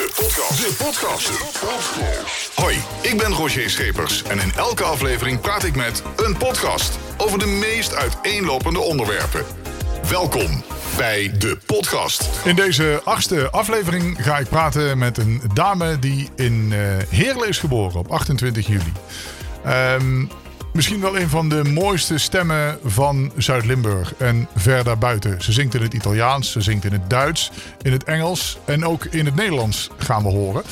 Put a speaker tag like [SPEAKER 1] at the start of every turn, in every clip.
[SPEAKER 1] De podcast. Podcast. Hoi, ik ben Roger Schepers en in elke aflevering praat ik met een podcast over de meest uiteenlopende onderwerpen. Welkom bij de podcast. In deze achtste aflevering ga ik praten met een dame die in uh, Heerlen is geboren op 28 juli. Um, Misschien wel een van de mooiste stemmen van Zuid-Limburg en ver daarbuiten. Ze zingt in het Italiaans, ze zingt in het Duits, in het Engels en ook in het Nederlands gaan we horen.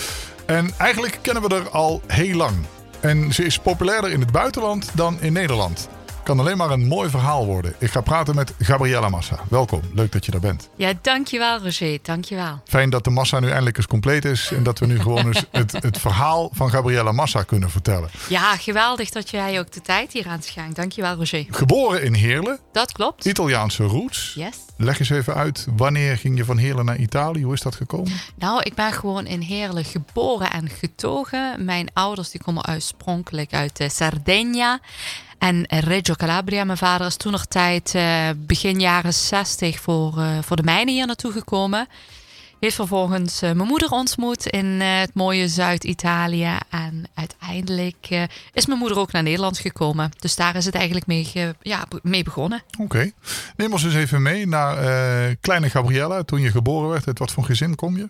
[SPEAKER 1] En eigenlijk kennen we er al heel lang. En ze is populairder in het buitenland dan in Nederland kan alleen maar een mooi verhaal worden. Ik ga praten met Gabriella Massa. Welkom, leuk dat je er bent.
[SPEAKER 2] Ja, dankjewel Roger, dankjewel.
[SPEAKER 1] Fijn dat de massa nu eindelijk eens compleet is en dat we nu gewoon eens het, het verhaal van Gabriella Massa kunnen vertellen.
[SPEAKER 2] Ja, geweldig dat jij ook de tijd hier aan schenkt. Dankjewel Roger.
[SPEAKER 1] Geboren in Heerlen.
[SPEAKER 2] Dat klopt.
[SPEAKER 1] Italiaanse roots.
[SPEAKER 2] Yes.
[SPEAKER 1] Leg eens even uit, wanneer ging je van Heerlen naar Italië? Hoe is dat gekomen?
[SPEAKER 2] Nou, ik ben gewoon in Heerlen geboren en getogen. Mijn ouders die komen oorspronkelijk uit uh, Sardegna. En Reggio Calabria, mijn vader is toen nog tijd uh, begin jaren 60 voor, uh, voor de mijnen hier naartoe gekomen. Heeft vervolgens uh, mijn moeder ontmoet in het mooie Zuid-Italië. En uiteindelijk is mijn moeder ook naar Nederland gekomen. Dus daar is het eigenlijk mee, ja, mee begonnen.
[SPEAKER 1] Oké. Neem ons eens even mee naar kleine Gabriella. Toen je geboren werd, uit wat voor gezin kom je?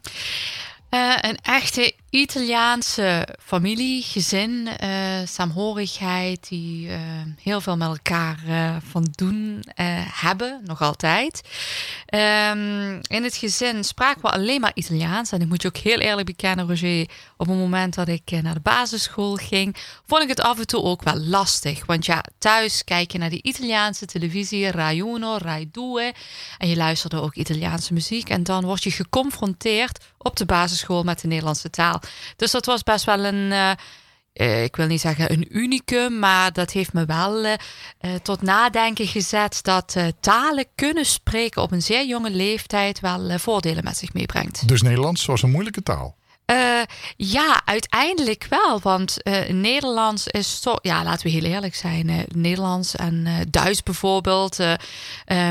[SPEAKER 2] Uh, een echte Italiaanse familie, gezin, uh, saamhorigheid, die uh, heel veel met elkaar van doen hebben, nog altijd. Um, in het gezin spraken we alleen maar Italiaans. En ik moet je ook heel eerlijk bekennen, Roger, op het moment dat ik naar de basisschool ging, vond ik het af en toe ook wel lastig. Want ja, thuis kijk je naar die Italiaanse televisie, Rai Uno, Rai Due, en je luisterde ook Italiaanse muziek. En dan word je geconfronteerd op de basisschool met de Nederlandse taal. Dus dat was best wel een. Uh, ik wil niet zeggen een unicum, maar dat heeft me wel uh, tot nadenken gezet dat talen kunnen spreken op een zeer jonge leeftijd wel voordelen met zich meebrengt.
[SPEAKER 1] Dus Nederlands was een moeilijke taal?
[SPEAKER 2] Uh, ja, uiteindelijk wel. Want uh, Nederlands is toch, ja, laten we heel eerlijk zijn. Uh, Nederlands en Duits bijvoorbeeld,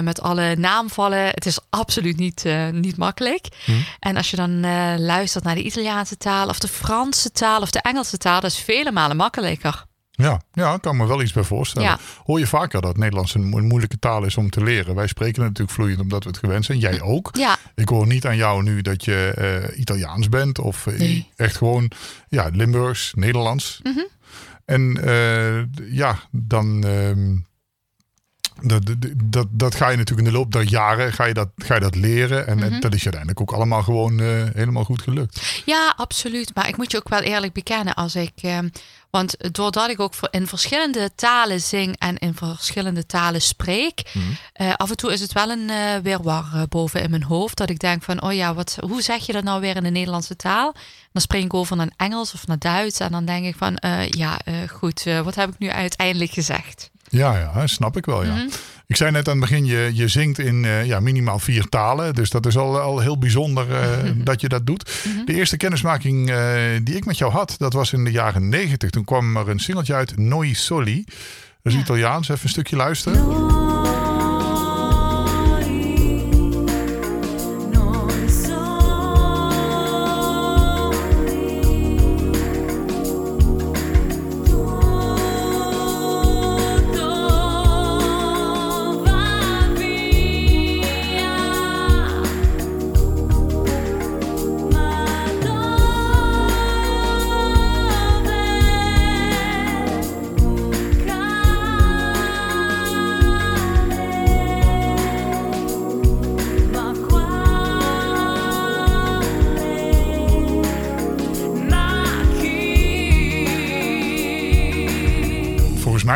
[SPEAKER 2] met alle naamvallen. Het is absoluut niet, niet makkelijk. Hm. En als je dan luistert naar de Italiaanse taal, of de Franse taal, of de Engelse taal, dat is vele malen makkelijker.
[SPEAKER 1] Ja, ja, ik kan me wel iets bij voorstellen. Hoor je vaker dat Nederlands een moeilijke taal is om te leren? Wij spreken natuurlijk vloeiend omdat we het gewend zijn. Jij ook.
[SPEAKER 2] Ja.
[SPEAKER 1] Ik hoor niet aan jou nu dat je uh, Italiaans bent of uh, echt gewoon ja, Limburgs, Nederlands.
[SPEAKER 2] Mm -hmm.
[SPEAKER 1] En uh, ja, dan. ehm, dat, dat, dat ga je natuurlijk in de loop der jaren ga je dat, ga je dat leren. En mm -hmm. dat is je uiteindelijk ook allemaal gewoon helemaal goed gelukt.
[SPEAKER 2] Ja, absoluut. Maar ik moet je ook wel eerlijk bekennen. Als ik ehm, want doordat ik ook in verschillende talen zing en in verschillende talen spreek, mm. uh, af en toe is het wel een uh, weerwar uh, boven in mijn hoofd. Dat ik denk van, oh ja, wat, hoe zeg je dat nou weer in de Nederlandse taal? Dan spring ik over naar Engels of naar Duits en dan denk ik van, ja, goed, wat heb ik nu uiteindelijk gezegd?
[SPEAKER 1] Ja, ja, snap ik wel, ja. Mm -hmm. Ik zei net aan het begin, je, je zingt in uh, ja, minimaal vier talen. Dus dat is al, al heel bijzonder uh, dat je dat doet. Mm -hmm. De eerste kennismaking uh, die ik met jou had, dat was in de jaren negentig. Toen kwam er een singeltje uit, Noi Soli. Dat is ja. Italiaans. Even een stukje luisteren. No.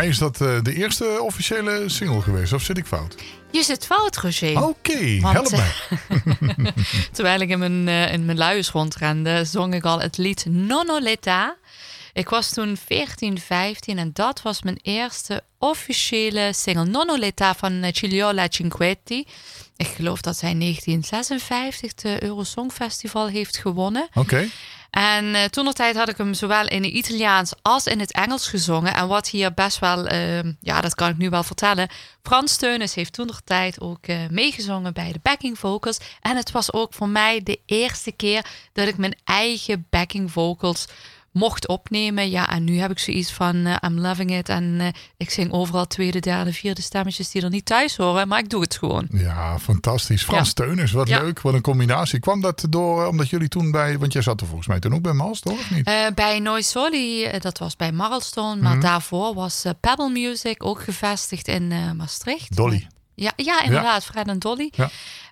[SPEAKER 1] Mij is dat uh, de eerste officiële single geweest, of zit ik fout?
[SPEAKER 2] Je zit fout, Roger.
[SPEAKER 1] Oké, okay, help mij.
[SPEAKER 2] terwijl ik in mijn, uh, in mijn luiers rondrende, zong ik al het lied Nonoleta. Ik was toen 14, 15 en dat was mijn eerste officiële single. Nonoleta van Ciliola Cinquetti. Ik geloof dat zij in 1956 de Eurosong Festival heeft gewonnen.
[SPEAKER 1] Oké. Okay.
[SPEAKER 2] En uh, toen tijd had ik hem zowel in het Italiaans als in het Engels gezongen. En wat hier best wel, uh, ja, dat kan ik nu wel vertellen. Frans Teunis heeft toen tijd ook uh, meegezongen bij de backing vocals. En het was ook voor mij de eerste keer dat ik mijn eigen backing vocals mocht opnemen. Ja, en nu heb ik zoiets van uh, I'm loving it. En uh, ik zing overal tweede, derde, vierde stemmetjes die er niet thuis horen. Maar ik doe het gewoon.
[SPEAKER 1] Ja, fantastisch. Frans ja. Teuners, wat
[SPEAKER 2] Ja.
[SPEAKER 1] leuk. Wat een combinatie. Kwam dat door, omdat jullie toen bij... Want jij zat er volgens mij toen ook bij Mals, toch? Of niet?
[SPEAKER 2] Uh, bij Noisoli, uh, dat was bij Marlstone. Maar
[SPEAKER 1] Mhm.
[SPEAKER 2] daarvoor was Pebble Music ook gevestigd in Maastricht.
[SPEAKER 1] Dolly.
[SPEAKER 2] Ja, ja inderdaad. Fred en Dolly.
[SPEAKER 1] Ja.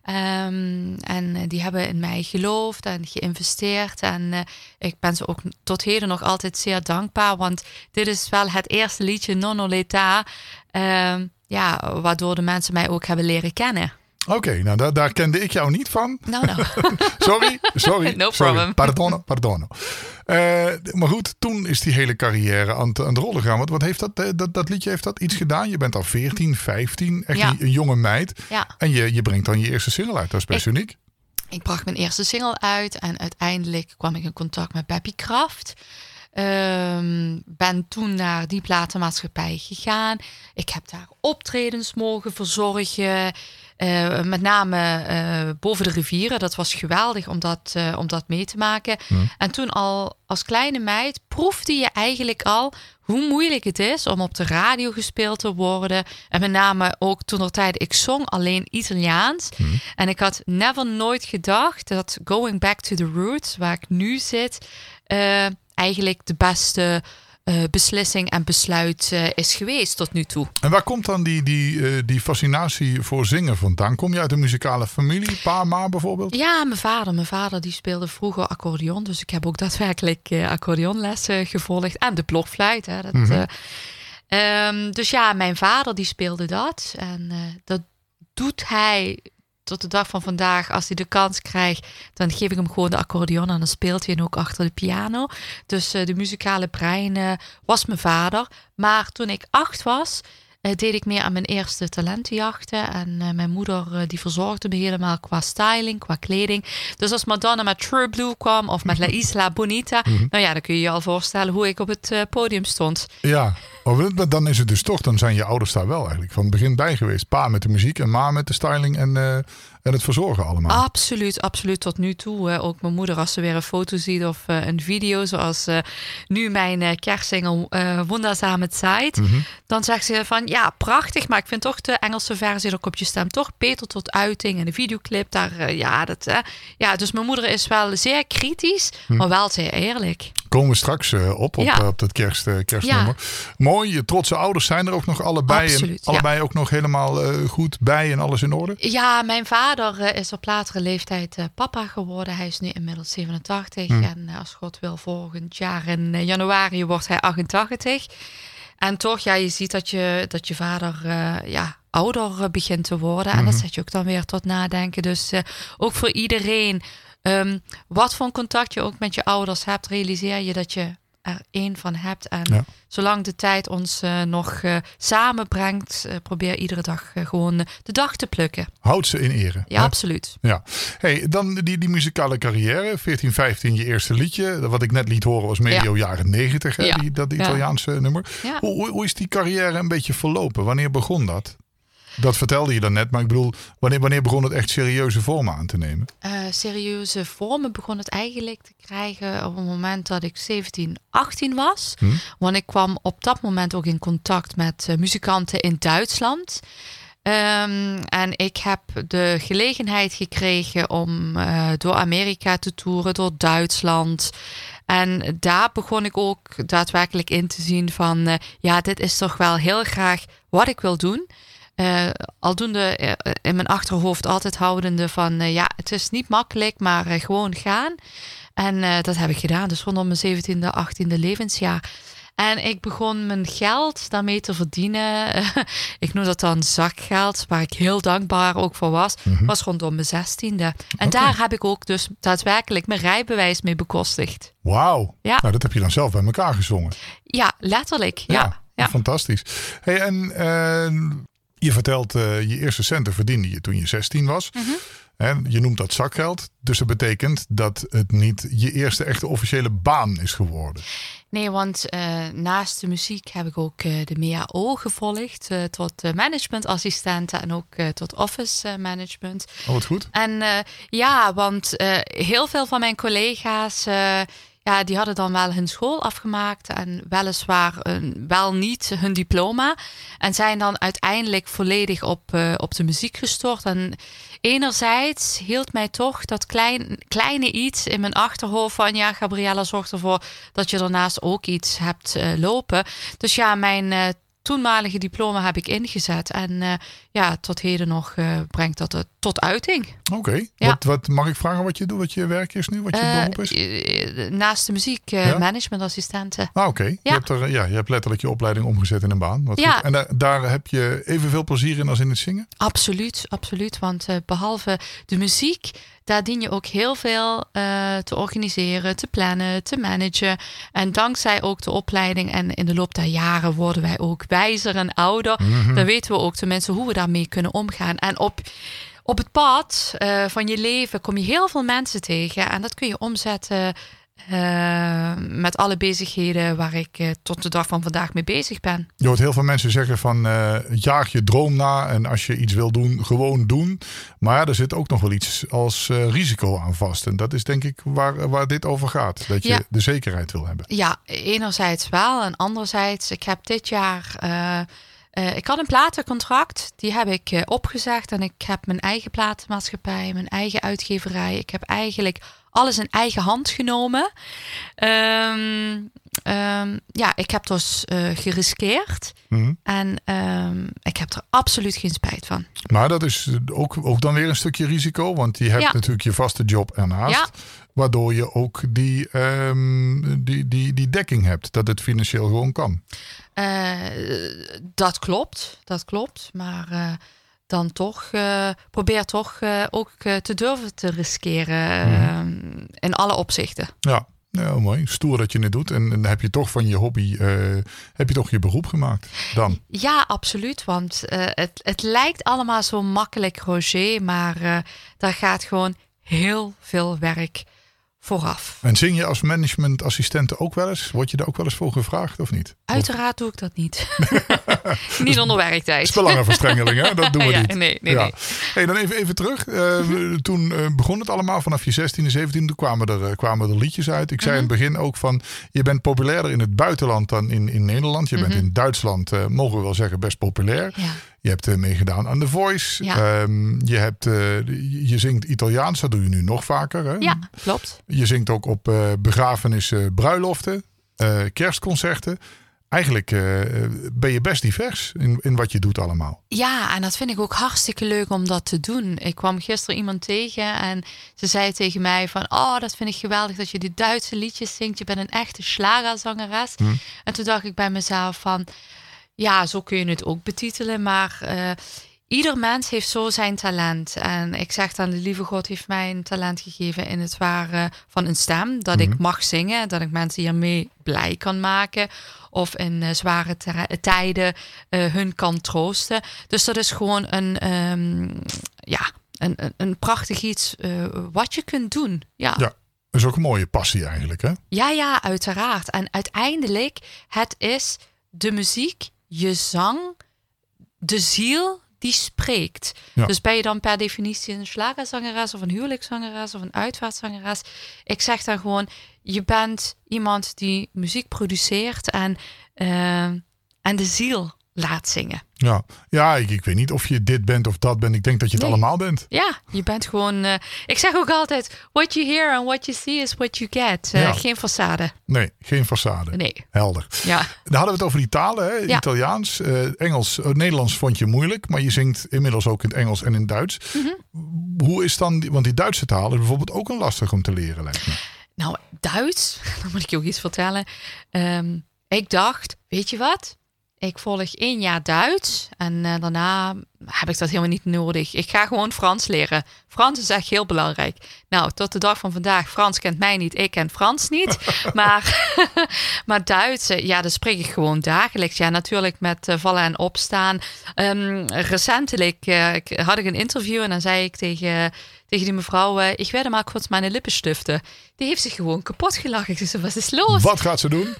[SPEAKER 2] Um, en uh, die hebben in mij geloofd en geïnvesteerd. En uh, ik ben ze ook tot heden nog altijd zeer dankbaar. Want dit is wel het eerste liedje Nonno Leta. Uh, ja, waardoor de mensen mij ook hebben leren kennen.
[SPEAKER 1] Oké, okay, nou daar, daar, kende ik jou niet van.
[SPEAKER 2] Nou, nou.
[SPEAKER 1] sorry, sorry.
[SPEAKER 2] no
[SPEAKER 1] sorry.
[SPEAKER 2] problem.
[SPEAKER 1] Pardon, pardon. Uh, maar goed, toen is die hele carrière aan, aan de rollen gegaan. Want wat heeft dat, dat, dat liedje heeft dat iets gedaan? Je bent al 14, 15, echt
[SPEAKER 2] ja.
[SPEAKER 1] een, jonge meid.
[SPEAKER 2] Ja.
[SPEAKER 1] En je, je brengt dan je eerste single uit. Dat is best
[SPEAKER 2] ik,
[SPEAKER 1] uniek.
[SPEAKER 2] Ik bracht mijn eerste single uit en uiteindelijk kwam ik in contact met Beppie Kraft. Um, ben toen naar die platenmaatschappij gegaan. Ik heb daar optredens mogen verzorgen. Uh, met name uh, boven de rivieren. Dat was geweldig om dat, uh, om dat mee te maken.
[SPEAKER 1] Hmm.
[SPEAKER 2] En toen al als kleine meid proefde je eigenlijk al hoe moeilijk het is om op de radio gespeeld te worden. En met name ook toen er tijd, ik zong alleen Italiaans.
[SPEAKER 1] Hmm.
[SPEAKER 2] En ik had never nooit gedacht dat Going Back to the Roots, waar ik nu zit, eigenlijk de beste uh, beslissing en besluit uh, is geweest tot nu toe.
[SPEAKER 1] En waar komt dan die, die, uh, die fascinatie voor zingen vandaan? Kom je uit een muzikale familie, pa, ma bijvoorbeeld?
[SPEAKER 2] Ja, mijn vader. Mijn vader die speelde vroeger accordeon. Dus ik heb ook daadwerkelijk accordeonlessen gevolgd. En de blokfluit. Hè, dat,
[SPEAKER 1] Mhm.
[SPEAKER 2] mm -hmm. um, dus ja, mijn vader die speelde dat. En dat doet hij tot de dag van vandaag, als hij de kans krijgt, dan geef ik hem gewoon de accordeon en dan speelt hij ook achter de piano. Dus uh, de muzikale brein uh, was mijn vader. Maar toen ik acht was, deed ik meer aan mijn eerste talentenjachten. En mijn moeder die verzorgde me helemaal qua styling, qua kleding. Dus als Madonna met True Blue kwam of met La Isla Bonita,
[SPEAKER 1] Mhm.
[SPEAKER 2] nou ja, dan kun je je al voorstellen hoe ik op het podium stond.
[SPEAKER 1] Ja, maar dan is het dus toch, dan zijn je ouders daar wel eigenlijk van het begin bij geweest. Pa met de muziek en ma met de styling en, uh, en het verzorgen allemaal.
[SPEAKER 2] Absoluut, absoluut tot nu toe. Uh, ook mijn moeder, als ze weer een foto ziet of uh, een video, zoals nu mijn kerstsingel Wundersame Zeit,
[SPEAKER 1] Mhm.
[SPEAKER 2] dan zegt ze van ja, prachtig, maar ik vind toch de Engelse versie, daar komt je stem toch beter tot uiting. En de videoclip, daar, ja, dat, ja, dus mijn moeder is wel zeer kritisch,
[SPEAKER 1] Hm.
[SPEAKER 2] maar wel zeer eerlijk.
[SPEAKER 1] Komen we straks op, op,
[SPEAKER 2] Ja.
[SPEAKER 1] op dat kerst, kerstnummer.
[SPEAKER 2] Ja.
[SPEAKER 1] Mooi, je trotse ouders zijn er ook nog allebei.
[SPEAKER 2] Absoluut,
[SPEAKER 1] en allebei
[SPEAKER 2] ja.
[SPEAKER 1] ook nog helemaal uh, goed bij en alles in orde?
[SPEAKER 2] Ja, mijn vader uh, is op latere leeftijd uh, papa geworden. Hij is nu inmiddels 87.
[SPEAKER 1] Hm.
[SPEAKER 2] En als God wil, volgend jaar in januari wordt hij 88. En toch, ja, je ziet dat je, dat je vader ja, ouder begint te worden. En dat zet je ook dan weer tot nadenken. Dus ook voor iedereen, um, wat voor een contact je ook met je ouders hebt, realiseer je dat je er één van hebt. En
[SPEAKER 1] Ja.
[SPEAKER 2] zolang de tijd ons uh, nog uh, samenbrengt, uh, probeer iedere dag gewoon de dag te plukken.
[SPEAKER 1] Houd ze in ere.
[SPEAKER 2] Ja,
[SPEAKER 1] hè?
[SPEAKER 2] absoluut.
[SPEAKER 1] Ja. Hey, dan die, die muzikale carrière. 14, 15, je eerste liedje. Wat ik net liet horen was medio
[SPEAKER 2] Ja.
[SPEAKER 1] jaren 90. Hè?
[SPEAKER 2] Ja.
[SPEAKER 1] Die, dat. Italiaanse nummer. Hoe, hoe is die carrière een beetje verlopen? Wanneer begon dat? Dat vertelde je dan net, maar ik bedoel, wanneer, wanneer begon het echt serieuze vormen aan te nemen?
[SPEAKER 2] Uh, serieuze vormen begon het eigenlijk te krijgen op het moment dat ik 17, 18 was.
[SPEAKER 1] Hm?
[SPEAKER 2] Want ik kwam op dat moment ook in contact met uh, muzikanten in Duitsland. Um, en ik heb de gelegenheid gekregen om uh, door Amerika te toeren, door Duitsland. En daar begon ik ook daadwerkelijk in te zien van, uh, ja, dit is toch wel heel graag wat ik wil doen. Uh, aldoende uh, in mijn achterhoofd altijd houdende van uh, ja, het is niet makkelijk, maar gewoon gaan. En dat heb ik gedaan, dus rondom mijn 17e, 18e levensjaar. En ik begon mijn geld daarmee te verdienen. ik noem dat dan zakgeld, waar ik heel dankbaar ook voor was.
[SPEAKER 1] Mhm.
[SPEAKER 2] Was rondom mijn 16e. En daar heb ik ook dus daadwerkelijk mijn rijbewijs mee bekostigd.
[SPEAKER 1] Wauw.
[SPEAKER 2] Ja.
[SPEAKER 1] Nou, dat heb je dan zelf bij elkaar gezongen.
[SPEAKER 2] Ja, letterlijk. Ja. ja.
[SPEAKER 1] Fantastisch. Hey, en je vertelt uh, je eerste centen verdiende je toen je 16 was.
[SPEAKER 2] Mhm.
[SPEAKER 1] Hè, je noemt dat zakgeld. Dus dat betekent dat het niet je eerste echte officiële baan is geworden.
[SPEAKER 2] Nee, want uh, naast de muziek heb ik ook uh, de MAO gevolgd. Uh, tot managementassistent en ook tot office management.
[SPEAKER 1] Oh, wat goed.
[SPEAKER 2] En ja, want heel veel van mijn collega's ja, die hadden dan wel hun school afgemaakt en weliswaar een, wel niet hun diploma. En zijn dan uiteindelijk volledig op, uh, op de muziek gestort. En enerzijds hield mij toch dat klein, kleine iets in mijn achterhoofd van ja, Gabriella zorgt ervoor dat je daarnaast ook iets hebt uh, lopen. Dus ja, mijn uh, toenmalige diploma heb ik ingezet. En ja, tot heden nog uh, brengt dat het tot uiting.
[SPEAKER 1] Oké. Okay. Ja. Wat, wat, mag ik vragen wat je doet, wat je werk is nu, wat je uh, beroep
[SPEAKER 2] is? naast de muziek, ja? managementassistenten.
[SPEAKER 1] Ah, oké. Ja. Je, hebt er, ja, je hebt letterlijk je opleiding omgezet in een baan. Wat ja. Goed. En daar, daar heb je evenveel plezier in als in het zingen?
[SPEAKER 2] Absoluut, absoluut. Want behalve de muziek daar dien je ook heel veel te organiseren, te plannen, te managen. En dankzij ook de opleiding en in de loop der jaren worden wij ook wijzer en ouder. Mm-hmm. Dan weten we ook tenminste hoe we daarmee kunnen omgaan. En op, op het pad uh, van je leven kom je heel veel mensen tegen. En dat kun je omzetten uh, met alle bezigheden waar ik uh, tot de dag van vandaag mee bezig ben.
[SPEAKER 1] Je hoort heel veel mensen zeggen van uh, jaag je droom na en als je iets wil doen, gewoon doen. Maar er zit ook nog wel iets als risico aan vast. En dat is denk ik waar, waar dit over gaat. Dat je ja. de zekerheid wil hebben.
[SPEAKER 2] Ja, enerzijds wel. En anderzijds, ik heb dit jaar... ik had een platencontract, die heb ik opgezegd en ik heb mijn eigen platenmaatschappij, mijn eigen uitgeverij. Ik heb eigenlijk alles in eigen hand genomen. Um, um, ja, ik heb dus uh, geriskeerd. Mm-hmm. En um, ik heb er absoluut geen spijt van.
[SPEAKER 1] Maar dat is ook, ook dan weer een stukje risico. Want je hebt ja. natuurlijk je vaste job ernaast. Ja. Waardoor je ook die, die, die, die dekking hebt. Dat het financieel gewoon kan.
[SPEAKER 2] Uh, dat klopt. Dat klopt. Maar... Uh, dan toch uh, probeer toch uh, ook uh, te durven te riskeren mm. in alle opzichten.
[SPEAKER 1] Ja. Ja, mooi. Stoer dat je het doet. En, dan heb je toch van je hobby, heb je toch je beroep gemaakt dan?
[SPEAKER 2] Ja, absoluut. Want het, het lijkt allemaal zo makkelijk, Roger. Maar daar gaat gewoon heel veel werk vooraf.
[SPEAKER 1] En zing je als managementassistente ook wel eens? Word je daar ook wel eens voor gevraagd of niet?
[SPEAKER 2] Uiteraard doe ik dat niet. niet onder werktijd.
[SPEAKER 1] Belangenverstrengeling, hè? Dat doen we
[SPEAKER 2] ja,
[SPEAKER 1] niet.
[SPEAKER 2] Nee, nee, ja. nee.
[SPEAKER 1] Hey, dan even, even terug. Uh, toen uh, begon het allemaal vanaf je 16e, 17e. Toen kwamen er, uh, kwamen er liedjes uit. Ik zei mm -hmm. in het begin ook van... Je bent populairder in het buitenland dan in, in Nederland. Je mm -hmm. bent in Duitsland, mogen we wel zeggen, best populair.
[SPEAKER 2] Ja.
[SPEAKER 1] Je hebt uh, meegedaan aan The Voice.
[SPEAKER 2] Ja.
[SPEAKER 1] Um, je, hebt, uh, je zingt Italiaans, dat doe je nu nog vaker. Hè?
[SPEAKER 2] Ja, klopt.
[SPEAKER 1] Je zingt ook op uh, begrafenissen, bruiloften, kerstconcerten. Eigenlijk ben je best divers in, in wat je doet allemaal.
[SPEAKER 2] Ja, en dat vind ik ook hartstikke leuk om dat te doen. Ik kwam gisteren iemand tegen en ze zei tegen mij van... oh, dat vind ik geweldig dat je die Duitse liedjes zingt. Je bent een echte schlagerzangeres. Hm. En toen dacht ik bij mezelf van... Ja, zo kun je het ook betitelen. Maar uh, ieder mens heeft zo zijn talent. En ik zeg dan, de lieve God heeft mij een talent gegeven in het ware van een stem. Dat ik mag zingen, dat ik mensen hiermee blij kan maken. Of in uh, zware tijden uh, hun kan troosten. Dus dat is gewoon een, um, ja, een, een, een, prachtig iets wat je kunt doen. Ja.
[SPEAKER 1] ja. Dat is ook een mooie passie eigenlijk, hè?
[SPEAKER 2] Ja, ja, uiteraard. En uiteindelijk, het is de muziek je zang, de ziel die spreekt. Ja. Dus ben je dan per definitie een slagerzangeres of een huwelijkszangeres of een uitvaartzangeres? Ik zeg dan gewoon, je bent iemand die muziek produceert en, uh, en de ziel laat zingen.
[SPEAKER 1] Ja, ja ik, ik weet niet of je dit bent of dat bent. Ik denk dat je het nee. allemaal bent.
[SPEAKER 2] Ja, je bent gewoon... Uh, ik zeg ook altijd, what you hear and what you see is what you get. Uh, ja. Geen façade.
[SPEAKER 1] Nee, geen façade.
[SPEAKER 2] Nee.
[SPEAKER 1] Helder.
[SPEAKER 2] Ja.
[SPEAKER 1] Dan hadden we het over die talen. Hè? Ja. Italiaans, uh, Engels, Nederlands vond je moeilijk. Maar je zingt inmiddels ook in het Engels en in het Duits. Mm -hmm. Hoe is dan... Want die Duitse taal is bijvoorbeeld ook een lastig om te leren, lijkt me.
[SPEAKER 2] Nou, Duits, dan moet ik je ook iets vertellen. Um, ik dacht, weet je wat? Ik volg één jaar Duits en uh, daarna heb ik dat helemaal niet nodig. Ik ga gewoon Frans leren. Frans is echt heel belangrijk. Nou, tot de dag van vandaag, Frans kent mij niet, ik ken Frans niet. maar, maar Duits, ja, dat spreek ik gewoon dagelijks. Ja, natuurlijk met uh, vallen en opstaan. Um, recentelijk uh, had ik een interview en dan zei ik tegen tegen die mevrouw, uh, ik wilde maar kurz mijn lippenstiften. Die heeft zich gewoon kapot gelachen. Ik zei, wat is los?
[SPEAKER 1] Wat gaat ze doen?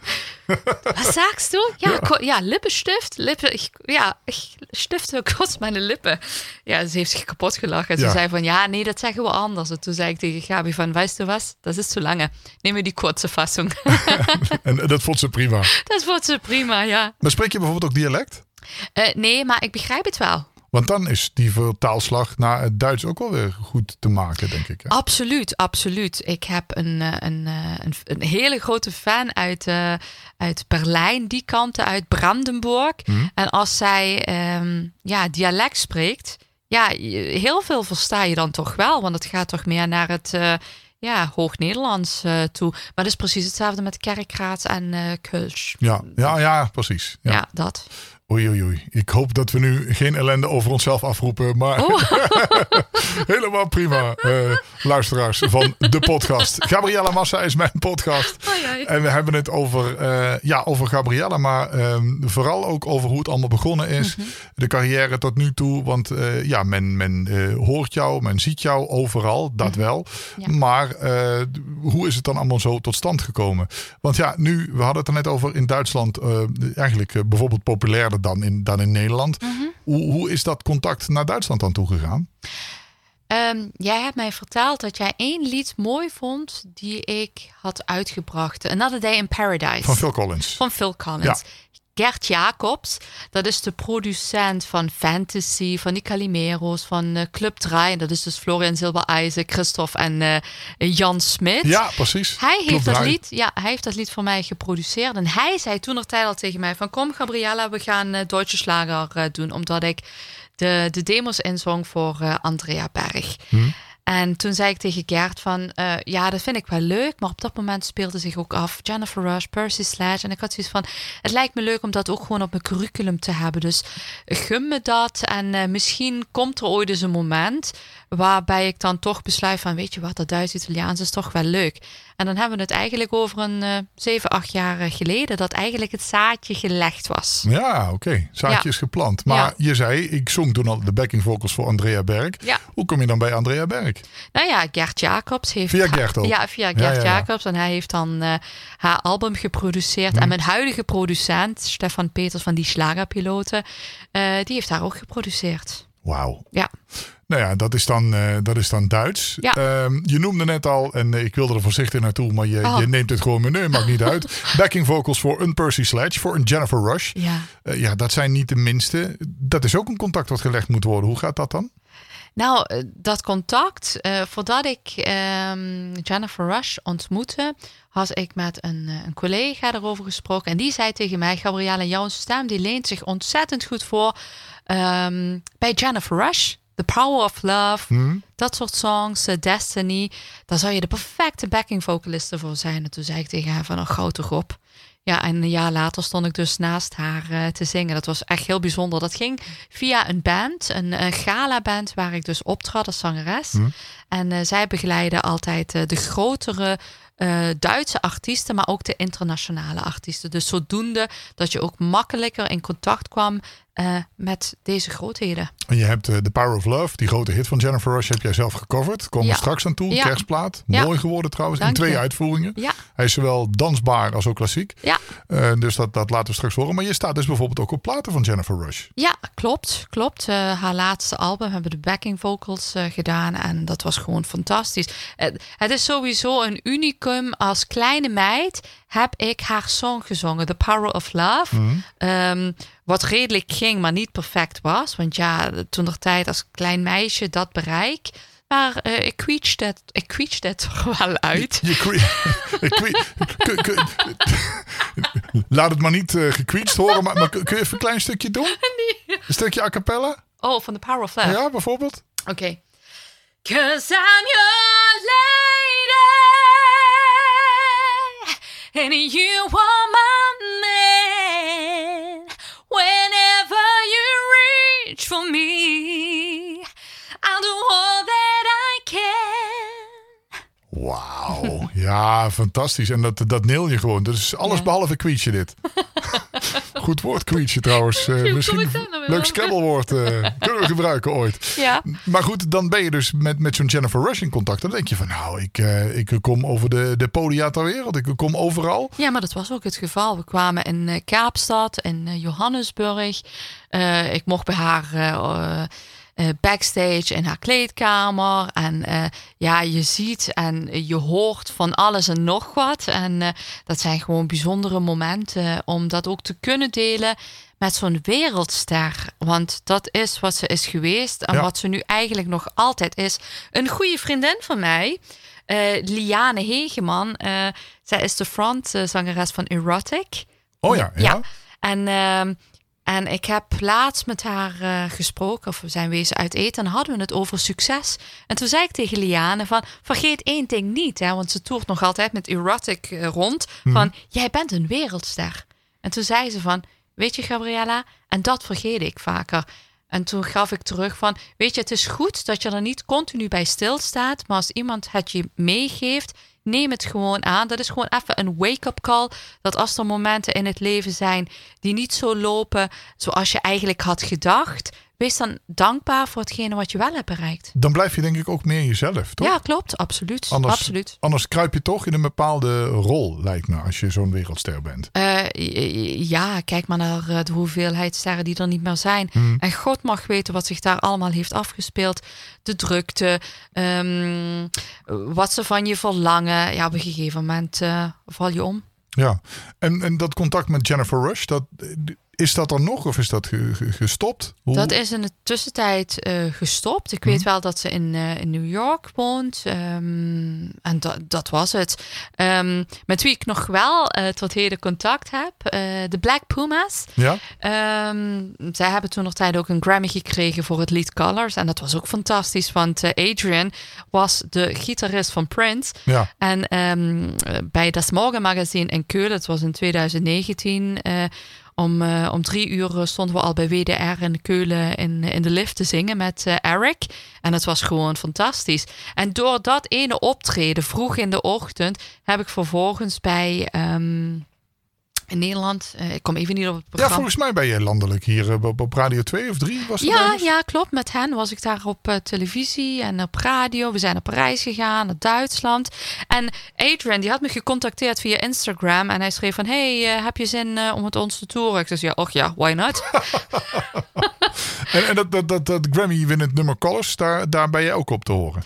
[SPEAKER 2] Wat sagst du? Ja, ja. ja lippenstift. Lippen, ja, ich stifte kurz mijn lippen. Ja, ze heeft zich kapot gelachen. Ze zei van, ja, nee, dat zeggen we anders. En toen zei ik tegen Gabi van, weißt du was? Dat is te lange. Neem je die korte fassung.
[SPEAKER 1] en dat vond ze prima?
[SPEAKER 2] Dat vond ze prima, ja.
[SPEAKER 1] Maar spreek je bijvoorbeeld ook dialect?
[SPEAKER 2] Uh, nee, maar ik begrijp het wel.
[SPEAKER 1] Want dan is die vertaalslag naar het Duits ook wel weer goed te maken, denk ik. Hè?
[SPEAKER 2] Absoluut, absoluut. Ik heb een, eh, een, eh, een, een hele grote fan uit, uh, uit Berlijn, die kanten, uit Brandenburg. Hmm. En als zij um, ja, dialect spreekt, ja, heel veel versta je dan toch wel. Want het gaat toch meer naar het uh, ja, Hoog-Nederlands uh, toe. Maar het is precies hetzelfde met Kerkraad en uh, Kulsch.
[SPEAKER 1] Ja, ja, ja precies.
[SPEAKER 2] Ja, ja dat.
[SPEAKER 1] Oei, oei, oei. Ik hoop dat we nu geen ellende over onszelf afroepen. Maar oh. helemaal prima. Uh, luisteraars van de podcast. Gabriella Massa is mijn podcast. En we hebben het over, uh, ja, over Gabriella. Maar uh, vooral ook over hoe het allemaal begonnen is. Mm -hmm. De carrière tot nu toe. Want uh, ja, men, men hoort jou, men ziet jou overal. Dat mm -hmm. wel. Ja. Maar hoe is het dan allemaal zo tot stand gekomen? Want ja, nu, we hadden het er net over in Duitsland. eigenlijk bijvoorbeeld populairder dan in, dan in Nederland. Mm -hmm. hoe, hoe is dat contact naar Duitsland dan toegegaan?
[SPEAKER 2] Um, jij hebt mij verteld dat jij één lied mooi vond die ik had uitgebracht. Another Day in Paradise.
[SPEAKER 1] Van Phil Collins.
[SPEAKER 2] Van Phil Collins. Ja. Gert Jacobs, dat is de producent van Fantasy, van die Calimero's, van uh, Club 3. Dat is dus Florian Silbereisen, Christophe en uh, Jan Smit.
[SPEAKER 1] Ja, precies.
[SPEAKER 2] Hij heeft, dat lied, ja, hij heeft dat lied voor mij geproduceerd. En hij zei toen nog tijd al tegen mij van... kom Gabriella, we gaan uh, Deutsche Slager doen. Omdat ik de, de demos inzong voor Andrea Berg. Hmm. En toen zei ik tegen Gert van, uh, ja, dat vind ik wel leuk. Maar op dat moment speelde zich ook af Jennifer Rush, Percy Sledge. En ik had zoiets van, het lijkt me leuk om dat ook gewoon op mijn curriculum te hebben. Dus gun me dat. En uh, misschien komt er ooit eens een moment waarbij ik dan toch besluit van, weet je wat, dat Duits-Italiaans is toch wel leuk. En dan hebben we het eigenlijk over een uh, 7, 8 jaar geleden dat eigenlijk het zaadje gelegd was.
[SPEAKER 1] Ja, oké. Okay. Zaadje ja. is geplant. Maar ja. je zei, ik zong toen al de backing vocals voor Andrea Berg.
[SPEAKER 2] Ja.
[SPEAKER 1] Hoe kom je dan bij Andrea Berg?
[SPEAKER 2] Nou ja, Gert Jacobs heeft...
[SPEAKER 1] Via Gert ook?
[SPEAKER 2] Ja, via Gert Jacobs. En hij heeft dan uh, haar album geproduceerd. Hm. En mijn huidige producent, Stefan Peters van die Slagerpiloten, uh, die heeft haar ook geproduceerd.
[SPEAKER 1] Wauw.
[SPEAKER 2] Ja.
[SPEAKER 1] Nou ja, dat is dan, uh, dat is dan Duits.
[SPEAKER 2] Ja.
[SPEAKER 1] Um, je noemde net al, en ik wilde er voorzichtig naartoe, maar je, oh. je neemt het gewoon mee. Nee, maakt niet uit. Backing vocals voor een Percy Sledge, voor een Jennifer Rush.
[SPEAKER 2] Ja.
[SPEAKER 1] Uh, ja, dat zijn niet de minste. Dat is ook een contact wat gelegd moet worden. Hoe gaat dat dan?
[SPEAKER 2] Nou, dat contact, uh, voordat ik um, Jennifer Rush ontmoette, had ik met een, een, collega erover gesproken. En die zei tegen mij, Gabrielle, jouw stem die leent zich ontzettend goed voor um, bij Jennifer Rush. The Power of Love,
[SPEAKER 1] hmm.
[SPEAKER 2] dat soort songs, uh, Destiny. Daar zou je de perfecte backing vocaliste voor zijn. En toen zei ik tegen haar van, een oh, gauw toch op. Ja, en een jaar later stond ik dus naast haar uh, te zingen. Dat was echt heel bijzonder. Dat ging via een band, een, een gala-band, waar ik dus optrad als zangeres.
[SPEAKER 1] Hmm.
[SPEAKER 2] En uh, zij begeleiden altijd de grotere uh, Duitse artiesten, maar ook de internationale artiesten. Dus zodoende dat je ook makkelijker in contact kwam uh, met deze grootheden.
[SPEAKER 1] En je hebt uh, The Power of Love, die grote hit van Jennifer Rush, heb jij zelf gecoverd. Komen
[SPEAKER 2] ja.
[SPEAKER 1] we straks aan toe.
[SPEAKER 2] Ja.
[SPEAKER 1] Kerstplaat.
[SPEAKER 2] Ja.
[SPEAKER 1] Mooi geworden trouwens.
[SPEAKER 2] Dank
[SPEAKER 1] in twee
[SPEAKER 2] je.
[SPEAKER 1] uitvoeringen. Hij is zowel dansbaar als ook klassiek.
[SPEAKER 2] Ja.
[SPEAKER 1] Uh, dus dat, dat laten we straks horen. Maar je staat dus bijvoorbeeld ook op platen van Jennifer Rush.
[SPEAKER 2] Ja, klopt. klopt. haar laatste album hebben de backing vocals gedaan. En dat was gewoon fantastisch. het is sowieso een unicum als kleine meid heb ik haar song gezongen, The Power of Love.
[SPEAKER 1] Mm.
[SPEAKER 2] Um, wat redelijk ging, maar niet perfect was. Want ja, toen de tijd als klein meisje dat bereik. Maar uh, ik queech het, ik het er wel uit.
[SPEAKER 1] Je, je Laat het maar niet uh, horen, maar, maar, kun je even een klein stukje doen?
[SPEAKER 2] Nee.
[SPEAKER 1] Een stukje a cappella?
[SPEAKER 2] Oh, van The Power of Love.
[SPEAKER 1] Ja, bijvoorbeeld.
[SPEAKER 2] Oké. Okay. Cause I'm your lady and you are my for me, I'll do all that I can.
[SPEAKER 1] Wauw, ja, fantastisch. En dat, dat neel je gewoon. Dat is alles
[SPEAKER 2] Ja.
[SPEAKER 1] behalve queetje dit. Goed woord, queetje trouwens. Eh, misschien Leuk Scrabblewoord uh, kunnen we gebruiken ooit.
[SPEAKER 2] Ja.
[SPEAKER 1] Maar goed, dan ben je dus met, met zo'n Jennifer Rush in contact. Dan denk je van nou, ik, uh, ik kom over de, de podia ter wereld. Ik kom overal.
[SPEAKER 2] Ja, maar dat was ook het geval. We kwamen in uh, Kaapstad, in Johannesburg. ik mocht bij haar backstage in haar kleedkamer. En uh, ja, je ziet en je hoort van alles en nog wat. En uh, dat zijn gewoon bijzondere momenten om dat ook te kunnen delen met zo'n wereldster. Want dat is wat ze is geweest en
[SPEAKER 1] Ja.
[SPEAKER 2] wat ze nu eigenlijk nog altijd is. Een goede vriendin van mij. Liane Hegeman. zij is de frontzangeres van Erotic.
[SPEAKER 1] Oh ja, ja.
[SPEAKER 2] Ja. En, ehm, en ik heb laatst met haar eh, gesproken, of we zijn wezen uit eten, en hadden we het over succes. En toen zei ik tegen Liane van, vergeet één ding niet, hè, want ze toert nog altijd met erotic eh, rond, van, jij bent een wereldster. En toen zei ze van, weet je Gabriella, en dat vergeet ik vaker. En toen gaf ik terug van, weet je, het is goed dat je er niet continu bij stilstaat, maar als iemand het je meegeeft, neem het gewoon aan. Dat is gewoon even een wake-up call. Dat als er momenten in het leven zijn die niet zo lopen zoals je eigenlijk had gedacht, wees dan dankbaar voor hetgene wat je wel hebt bereikt.
[SPEAKER 1] Dan blijf je denk ik ook meer jezelf, toch?
[SPEAKER 2] Ja, klopt. Absoluut.
[SPEAKER 1] Anders,
[SPEAKER 2] absoluut.
[SPEAKER 1] anders kruip je toch in een bepaalde rol, lijkt me, als je zo'n wereldster bent.
[SPEAKER 2] Eh, ja, kijk maar naar eh, de hoeveelheid sterren die er niet meer zijn. En God mag weten wat zich daar allemaal heeft afgespeeld. De drukte, ehm, wat ze van je verlangen. Ja, op een gegeven moment eh, val je om.
[SPEAKER 1] Ja, en, en dat contact met Jennifer Rush, dat, is dat er nog of is dat ge- ge- gestopt? Hoe-
[SPEAKER 2] Dat is in de tussentijd eh, gestopt. Ik weet wel dat ze in, eh, in New York woont. ehm, en dat, dat was het. Ehm, met wie ik nog wel eh, tot heden contact heb. de Black Pumas.
[SPEAKER 1] Ja?
[SPEAKER 2] Ehm, zij hebben toen nog tijd ook een Grammy gekregen voor het lied Colors. En dat was ook fantastisch. Want Adrian was de gitarist van Prince.
[SPEAKER 1] Ja.
[SPEAKER 2] En bij Das Morgen Magazine in Keulen, het was in 2019, eh, om, eh, om drie uur stonden we al bij WDR in Keulen in, in de lift te zingen met eh, Eric. En het was gewoon fantastisch. En door dat ene optreden vroeg in de ochtend heb ik vervolgens bij. ehm, in Nederland, eh, ik kom even niet op het
[SPEAKER 1] ja,
[SPEAKER 2] programma.
[SPEAKER 1] volgens mij ben je landelijk hier eh, op, op Radio 2 of 3 was dat
[SPEAKER 2] Ja, ja, klopt. Met hen was ik daar op eh, televisie en op radio. We zijn naar Parijs gegaan, naar Duitsland. En Adrian, die had me gecontacteerd via Instagram. En hij schreef van, hey, heb je zin om het ons te toeren? Ik zei, ja, och ja, why not?
[SPEAKER 1] En, en dat, dat, dat, dat Grammy winnend nummer Colors, daar, daar ben je ook op te horen.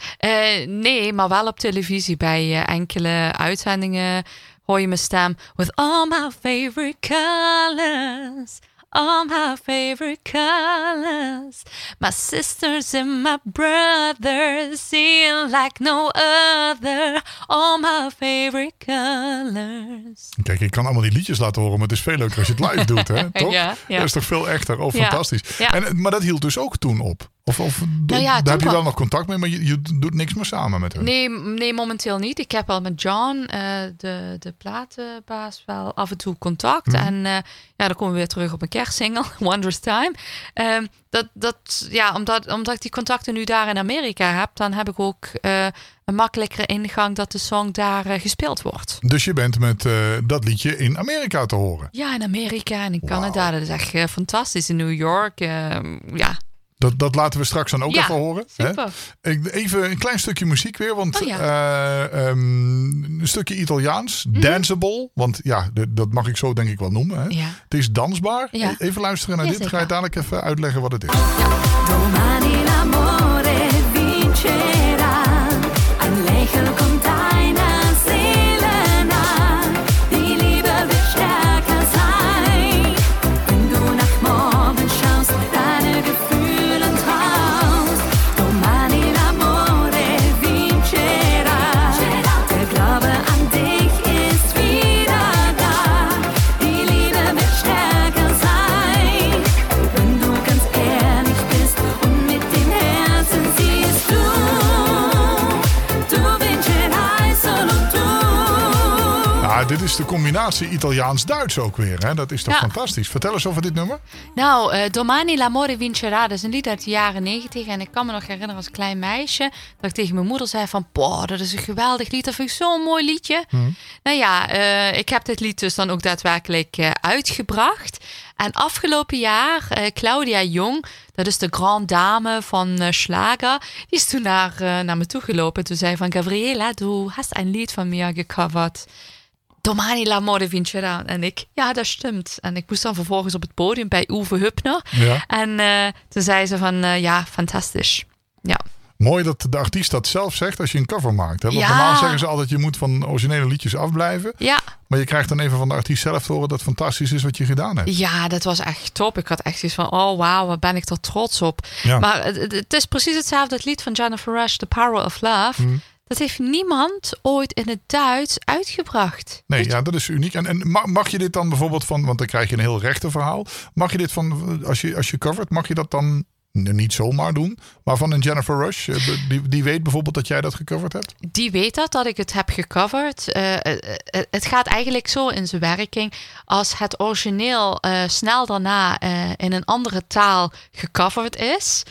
[SPEAKER 2] Nee, maar wel op televisie bij enkele uitzendingen hoor je mijn stem. With all my favorite colors. All my favorite colors. My sisters and my brothers seem like no other. All my favorite colors.
[SPEAKER 1] Kijk, ik kan allemaal die liedjes laten horen, maar het is veel leuker als je het live doet, hè? Toch?
[SPEAKER 2] Ja, ja.
[SPEAKER 1] Dat is toch veel echter? Oh, fantastisch.
[SPEAKER 2] ja.
[SPEAKER 1] En, maar dat hield dus ook toen op? Of, of
[SPEAKER 2] Nou ja,
[SPEAKER 1] daar heb je wel nog contact mee, maar je, je doet niks meer samen met hem?
[SPEAKER 2] Nee, nee, momenteel niet. Ik heb al met John, eh, de, de platenbaas, wel af en toe contact. En eh, ja, dan komen we weer terug op een kerstsingle, Wondrous Time. Ehm, dat, dat, ja, omdat, omdat ik die contacten nu daar in Amerika heb, dan heb ik ook eh, een makkelijkere ingang dat de song daar gespeeld wordt.
[SPEAKER 1] Dus je bent met dat liedje in Amerika te horen.
[SPEAKER 2] Ja, in Amerika en in. Canada. Dat is echt fantastisch. In New York, ehm, ja.
[SPEAKER 1] Dat, dat laten we straks dan ook
[SPEAKER 2] Ja,
[SPEAKER 1] even horen. hè? Even een klein stukje muziek weer, want
[SPEAKER 2] Oh ja.
[SPEAKER 1] eh, ehm, een stukje Italiaans, danceable. Want ja, dat mag ik zo denk ik wel noemen. Hè?
[SPEAKER 2] Mhm. Ja.
[SPEAKER 1] Het is dansbaar.
[SPEAKER 2] Ja.
[SPEAKER 1] E- Even luisteren naar
[SPEAKER 2] Ja,
[SPEAKER 1] dit. Ga je dadelijk even uitleggen wat het is. Is de combinatie Italiaans-Duits ook weer. Hè? Dat is toch
[SPEAKER 2] Ja.
[SPEAKER 1] fantastisch. Vertel eens over dit nummer.
[SPEAKER 2] Nou, eh, Domani l'amore vincerà, dat is een lied uit de jaren 90. En ik kan me nog herinneren als klein meisje dat ik tegen mijn moeder zei van... Boah, dat is een geweldig lied, dat vind ik zo'n mooi liedje. Nou ja, eh, ik heb dit lied dus dan ook daadwerkelijk eh, uitgebracht. En afgelopen jaar, Claudia Jong, dat is de grand dame van eh, Schlager... die is toen naar, naar me toe gelopen. Toen zei van, Gabriela, du hast een lied van mir gecoverd... Domani l'amore vincerà. En ik, ja, dat stimmt. En ik moest dan vervolgens op het podium bij Uwe Hupner.
[SPEAKER 1] Ja.
[SPEAKER 2] En eh, toen zei ze van, eh, ja, fantastisch. Ja,
[SPEAKER 1] Mooi dat de artiest dat zelf zegt als je een cover maakt. Hè? Want
[SPEAKER 2] Ja.
[SPEAKER 1] normaal zeggen ze altijd je moet van originele liedjes afblijven.
[SPEAKER 2] ja,
[SPEAKER 1] Maar je krijgt dan even van de artiest zelf te horen dat het fantastisch is wat je gedaan hebt.
[SPEAKER 2] ja, dat was echt top. Ik had echt zoiets van, oh wauw, wat ben ik er trots op.
[SPEAKER 1] Ja.
[SPEAKER 2] Maar het, is precies hetzelfde, het lied van Jennifer Rush, The Power of Love.
[SPEAKER 1] Mhm.
[SPEAKER 2] Dat heeft niemand ooit in het Duits uitgebracht.
[SPEAKER 1] Nee, ja, dat is uniek. En, en ma- mag je dit dan bijvoorbeeld van, want dan krijg je een heel rechterverhaal. Mag je dit van, als je, als je covert, mag je dat dan niet zomaar doen? Maar van een Jennifer Rush, eh, die, die weet bijvoorbeeld dat jij dat gecoverd hebt?
[SPEAKER 2] die weet dat, dat ik het heb gecoverd. Eh, eh, het gaat eigenlijk zo in zijn werking. Als het origineel snel daarna in een andere taal gecoverd is.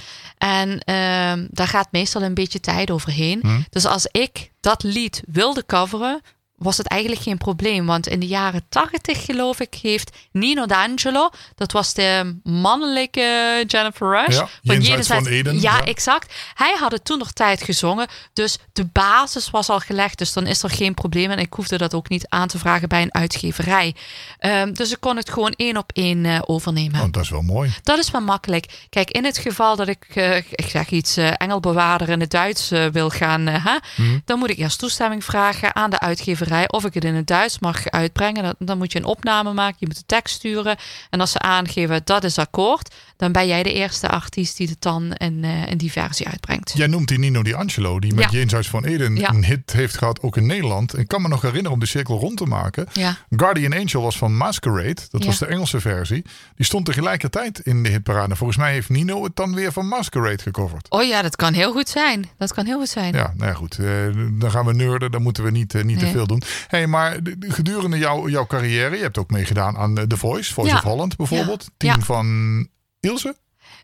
[SPEAKER 2] En ehm, daar gaat meestal een beetje tijd overheen. Dus als ik dat lied wilde coveren, was het eigenlijk geen probleem. Want in de jaren tachtig, geloof ik, heeft Nino D'Angelo, dat was de mannelijke Jennifer Rush.
[SPEAKER 1] Ja, Jenseits
[SPEAKER 2] Jenseits-
[SPEAKER 1] van Eden,
[SPEAKER 2] Ja,
[SPEAKER 1] ja.
[SPEAKER 2] exact. Hij had het toen nog tijd gezongen. Dus de basis was al gelegd. Dus dan is er geen probleem. En ik hoefde dat ook niet aan te vragen bij een uitgeverij. Ehm, dus ik kon het gewoon één op één eh, overnemen.
[SPEAKER 1] Oh, dat is wel mooi.
[SPEAKER 2] Dat is wel makkelijk. Kijk, in het geval dat ik, eh, ik zeg iets, eh engelbewaarder in het Duits wil gaan,
[SPEAKER 1] Mhm.
[SPEAKER 2] dan moet ik eerst toestemming vragen aan de uitgeverij of ik het in het Duits mag uitbrengen. Dan, moet je een opname maken, je moet de tekst sturen. En als ze aangeven dat is akkoord, dan ben jij de eerste artiest die het dan in, eh, in die versie uitbrengt.
[SPEAKER 1] Jij noemt die Nino Di Angelo, die met
[SPEAKER 2] Ja.
[SPEAKER 1] Van Eden
[SPEAKER 2] Ja.
[SPEAKER 1] een hit heeft gehad, ook in Nederland. Ik kan me nog herinneren om de cirkel rond te maken.
[SPEAKER 2] Ja.
[SPEAKER 1] Guardian Angel was van Masquerade, dat was de Engelse versie. Die stond tegelijkertijd in de hitparade. Volgens mij heeft Nino het dan weer van Masquerade gecoverd.
[SPEAKER 2] Oh ja, dat kan heel goed zijn. Dat kan heel goed zijn.
[SPEAKER 1] Ja, nou ja, goed. eh, dan gaan we nerden. Dan moeten we niet, eh, niet te veel doen. hey, maar de- de- gedurende jouw, jouw carrière, je hebt ook meegedaan aan eh, The Voice, Voice of Holland bijvoorbeeld. Team van Ilse?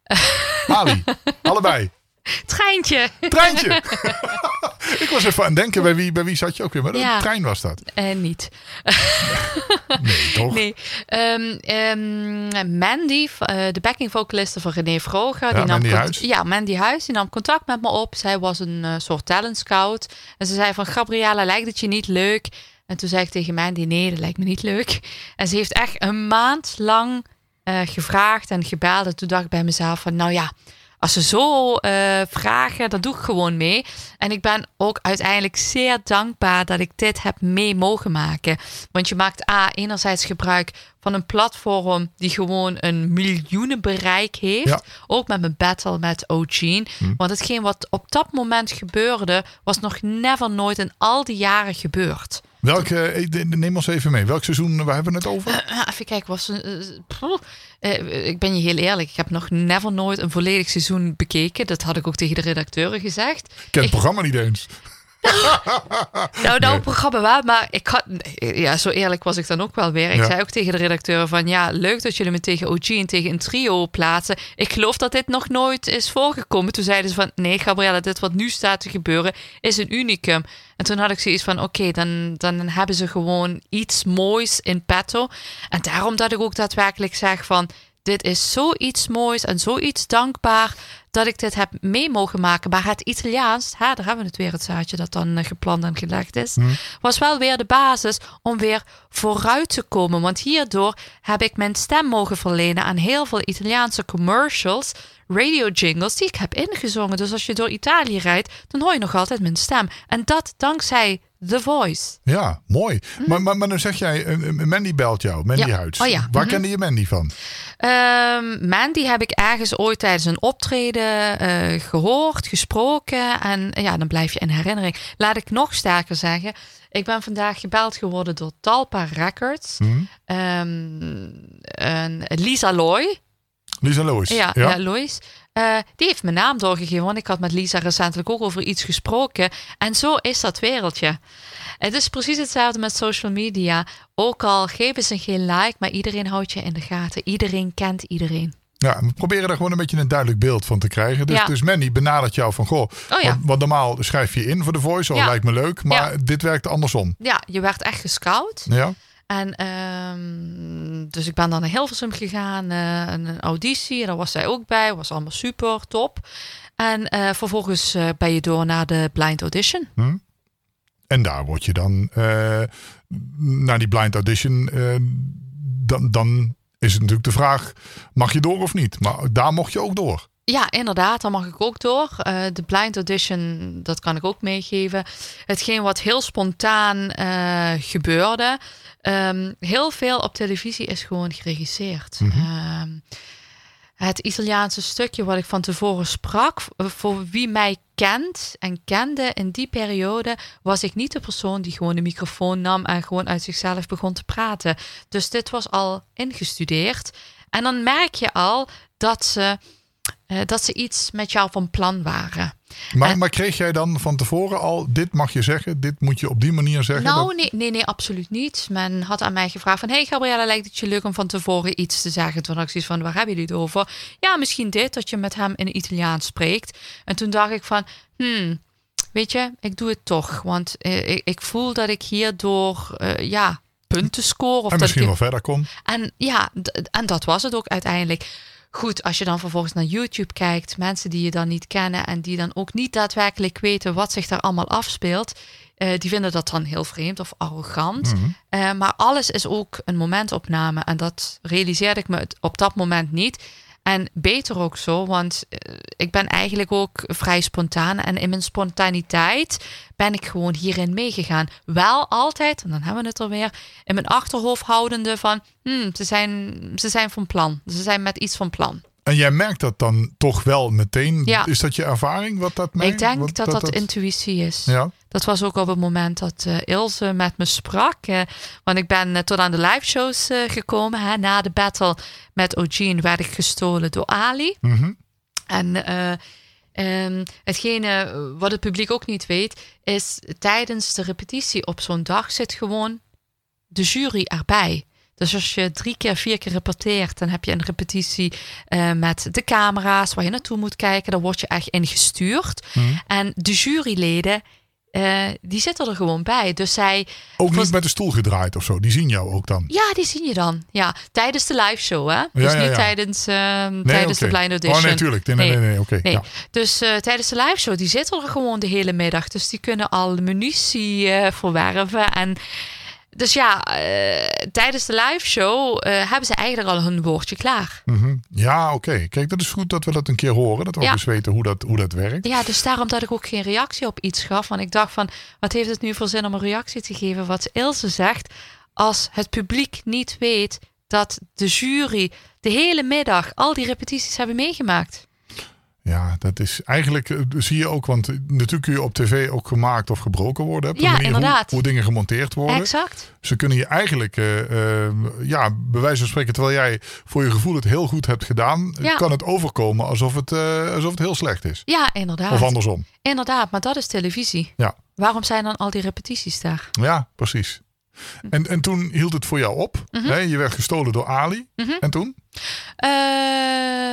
[SPEAKER 1] Ali, allebei.
[SPEAKER 2] Treintje.
[SPEAKER 1] Treintje. ik was even aan het denken, bij wie, bij wie zat je ook weer? Maar
[SPEAKER 2] Ja.
[SPEAKER 1] een trein was dat.
[SPEAKER 2] Eh, niet.
[SPEAKER 1] Nee, toch?
[SPEAKER 2] Nee. Ehm, ehm, Mandy, eh, de backing vocaliste van René Vroger.
[SPEAKER 1] Ja, Mandy
[SPEAKER 2] cont-
[SPEAKER 1] Huis.
[SPEAKER 2] Ja, Mandy Huis. Die nam contact met me op. Zij was een eh, soort talent scout. En ze zei van, Gabriella, lijkt het je niet leuk? En toen zei ik tegen Mandy, nee, dat lijkt me niet leuk. En ze heeft echt een maand lang eh, gevraagd en gebeld. En toen dacht ik bij mezelf van, nou ja... Als ze zo eh, vragen, dan doe ik gewoon mee. En ik ben ook uiteindelijk zeer dankbaar dat ik dit heb mee mogen maken. Want je maakt A, enerzijds gebruik van een platform die gewoon een miljoenenbereik heeft.
[SPEAKER 1] Ja.
[SPEAKER 2] Ook met mijn battle met O'Gene. Want hetgeen wat op dat moment gebeurde, was nog never nooit in al die jaren gebeurd.
[SPEAKER 1] Welke, eh, neem ons even mee. Welk seizoen, waar hebben we het over?
[SPEAKER 2] Ah, even kijken, was eh. Eh, ik ben je heel eerlijk, ik heb nog never nooit een volledig seizoen bekeken. Dat had ik ook tegen de redacteuren gezegd.
[SPEAKER 1] Ik ken het programma niet eens.
[SPEAKER 2] Nou, nou, programma wel, maar ik had, ja, zo eerlijk was ik dan ook wel weer. Ik
[SPEAKER 1] Ja.
[SPEAKER 2] zei ook tegen de redacteur van, ja, leuk dat jullie me tegen OG en tegen een trio plaatsen. Ik geloof dat dit nog nooit is voorgekomen. Toen zeiden ze van, nee, Gabriella, dit wat nu staat te gebeuren is een unicum. En toen had ik zoiets van, oké, dan, dan hebben ze gewoon iets moois in petto. En daarom dat ik ook daadwerkelijk zeg van, dit is zoiets moois en zoiets dankbaar dat ik dit heb mee mogen maken. Maar het Italiaans, hè, daar hebben we het weer, het zaadje dat dan eh, gepland en gelegd is, was wel weer de basis om weer vooruit te komen. Want hierdoor heb ik mijn stem mogen verlenen aan heel veel Italiaanse commercials, radio jingles die ik heb ingezongen. Dus als je door Italië rijdt, dan hoor je nog altijd mijn stem. En dat dankzij The Voice.
[SPEAKER 1] Ja, mooi. Maar, maar, maar dan zeg jij, eh, eh, Mandy belt jou, Mandy
[SPEAKER 2] Mhm. Ja.
[SPEAKER 1] Huids.
[SPEAKER 2] Oh ja.
[SPEAKER 1] Waar
[SPEAKER 2] Mhm.
[SPEAKER 1] kende je Mandy van?
[SPEAKER 2] Ehm Mandy heb ik ergens ooit tijdens een optreden eh, gehoord, gesproken. En ja, dan blijf je in herinnering. Laat ik nog sterker zeggen. Ik ben vandaag gebeld geworden door Talpa Records.
[SPEAKER 1] Hm?
[SPEAKER 2] Ehm, en Lisa Loy.
[SPEAKER 1] Lisa Lois.
[SPEAKER 2] Ja, ja. Lois. Eh, die heeft mijn naam doorgegeven. Want ik had met Lisa recentelijk ook over iets gesproken. En zo is dat wereldje. Het is precies hetzelfde met social media. Ook al geven ze geen like, maar iedereen houdt je in de gaten. Iedereen kent iedereen.
[SPEAKER 1] Ja, we proberen er gewoon een beetje een duidelijk beeld van te krijgen. Dus,
[SPEAKER 2] Ja.
[SPEAKER 1] dus Mandy benadert jou van, goh,
[SPEAKER 2] Oh ja.
[SPEAKER 1] want, want normaal schrijf je in voor de voice, oh,
[SPEAKER 2] Ja.
[SPEAKER 1] lijkt me leuk, maar dit werkt andersom.
[SPEAKER 2] Ja, je werd echt gescout.
[SPEAKER 1] Ja,
[SPEAKER 2] En ehm, dus ik ben dan naar Hilversum gegaan, eh, een, auditie. En daar was zij ook bij. Was allemaal super, top. En eh, vervolgens eh, ben je door naar de blind audition.
[SPEAKER 1] en daar word je dan, eh na die blind audition, eh, dan, dan is het natuurlijk de vraag, mag je door of niet? Maar daar mocht je ook door.
[SPEAKER 2] Ja, inderdaad, daar mag ik ook door. De blind audition, dat kan ik ook meegeven. Hetgeen wat heel spontaan gebeurde. Ehm, heel veel op televisie is gewoon geregisseerd. Ehm, het Italiaanse stukje wat ik van tevoren sprak, voor wie mij kent en kende in die periode, was ik niet de persoon die gewoon de microfoon nam en gewoon uit zichzelf begon te praten. Dus dit was al ingestudeerd. En dan merk je al dat ze, eh, dat ze iets met jou van plan waren.
[SPEAKER 1] Maar,
[SPEAKER 2] En-
[SPEAKER 1] maar kreeg jij dan van tevoren al, dit mag je zeggen, dit moet je op die manier zeggen?
[SPEAKER 2] Nou,
[SPEAKER 1] Dat-
[SPEAKER 2] nee, nee, nee, absoluut niet. Men had aan mij gevraagd van... Hey Gabriella, lijkt het je leuk om van tevoren iets te zeggen? Toen had ik zoiets van, waar hebben jullie het over? Ja, misschien dit, dat je met hem in Italiaans spreekt. En toen dacht ik van... Hmm, weet je, ik doe het toch. Want eh, ik, ik voel dat ik hierdoor, eh, ja, punten score. Of
[SPEAKER 1] en
[SPEAKER 2] dat
[SPEAKER 1] misschien
[SPEAKER 2] ik,
[SPEAKER 1] wel verder kom.
[SPEAKER 2] en ja, en dat was het ook uiteindelijk. Goed, als je dan vervolgens naar YouTube kijkt, mensen die je dan niet kennen en die dan ook niet daadwerkelijk weten wat zich daar allemaal afspeelt, eh, die vinden dat dan heel vreemd of arrogant. Eh, maar alles is ook een momentopname en dat realiseerde ik me op dat moment niet. En beter ook zo, want eh, ik ben eigenlijk ook vrij spontaan. En in mijn spontaniteit ben ik gewoon hierin meegegaan. Wel altijd, en dan hebben we het er weer, in mijn achterhoofd houdende van... Hmm, ze, zijn, ze zijn van plan. Ze zijn met iets van plan.
[SPEAKER 1] En jij merkt dat dan toch wel meteen.
[SPEAKER 2] Ja.
[SPEAKER 1] Is dat je ervaring wat dat merkt?
[SPEAKER 2] ik denk
[SPEAKER 1] Wat-
[SPEAKER 2] dat dat, intuïtie is.
[SPEAKER 1] Ja,
[SPEAKER 2] Dat was ook op het moment dat eh, Ilse met me sprak. want ik ben eh, tot aan de live shows eh, gekomen. Hè. Na de battle met Eugene werd ik gestolen door Ali.
[SPEAKER 1] Mhm.
[SPEAKER 2] En ehm, hetgene wat het publiek ook niet weet, is tijdens de repetitie op zo'n dag zit gewoon de jury erbij. Dus als je drie keer, vier keer repeteert, dan heb je een repetitie eh, met de camera's waar je naartoe moet kijken. Dan word je echt ingestuurd.
[SPEAKER 1] Mhm.
[SPEAKER 2] En de juryleden, eh, die zitten er gewoon bij. Dus zij,
[SPEAKER 1] Ook niet met de stoel gedraaid of zo. Die zien jou ook dan.
[SPEAKER 2] ja, die zie je dan. Ja, tijdens de live show, hè? Dus
[SPEAKER 1] Ja, ja,
[SPEAKER 2] niet
[SPEAKER 1] ja.
[SPEAKER 2] tijdens, ehm,
[SPEAKER 1] Nee,
[SPEAKER 2] tijdens de blind audition.
[SPEAKER 1] Oh nee, tuurlijk. Nee, nee, nee, nee, oké. Ja.
[SPEAKER 2] Dus eh, tijdens de live show, die zitten er gewoon de hele middag. Dus die kunnen al munitie verwerven. En dus ja, eh, tijdens de live show eh, hebben ze eigenlijk al hun woordje klaar.
[SPEAKER 1] Mhm. Ja, oké. Kijk, dat is goed dat we dat een keer horen. Dat we
[SPEAKER 2] Ja.
[SPEAKER 1] ook eens weten hoe dat, hoe dat werkt.
[SPEAKER 2] Ja, dus daarom dat ik ook geen reactie op iets gaf. Want ik dacht van, wat heeft het nu voor zin om een reactie te geven? Wat Ilse zegt, als het publiek niet weet dat de jury de hele middag al die repetities hebben meegemaakt.
[SPEAKER 1] Ja, dat is eigenlijk, eh, zie je ook, want natuurlijk kun je op tv ook gemaakt of gebroken worden. Op de
[SPEAKER 2] Ja,
[SPEAKER 1] manier
[SPEAKER 2] inderdaad.
[SPEAKER 1] Hoe, dingen gemonteerd worden.
[SPEAKER 2] Exact.
[SPEAKER 1] Ze kunnen je eigenlijk, eh, eh, ja, bij wijze van spreken, terwijl jij voor je gevoel het heel goed hebt gedaan,
[SPEAKER 2] Ja.
[SPEAKER 1] kan het overkomen alsof het, alsof het heel slecht is.
[SPEAKER 2] Ja, inderdaad.
[SPEAKER 1] Of andersom.
[SPEAKER 2] Inderdaad, maar dat is televisie.
[SPEAKER 1] Ja,
[SPEAKER 2] Waarom zijn dan al die repetities daar?
[SPEAKER 1] ja precies.
[SPEAKER 2] Hm.
[SPEAKER 1] En, en toen hield het voor jou op.
[SPEAKER 2] Mhm.
[SPEAKER 1] hè? Je werd gestolen door Ali. En toen?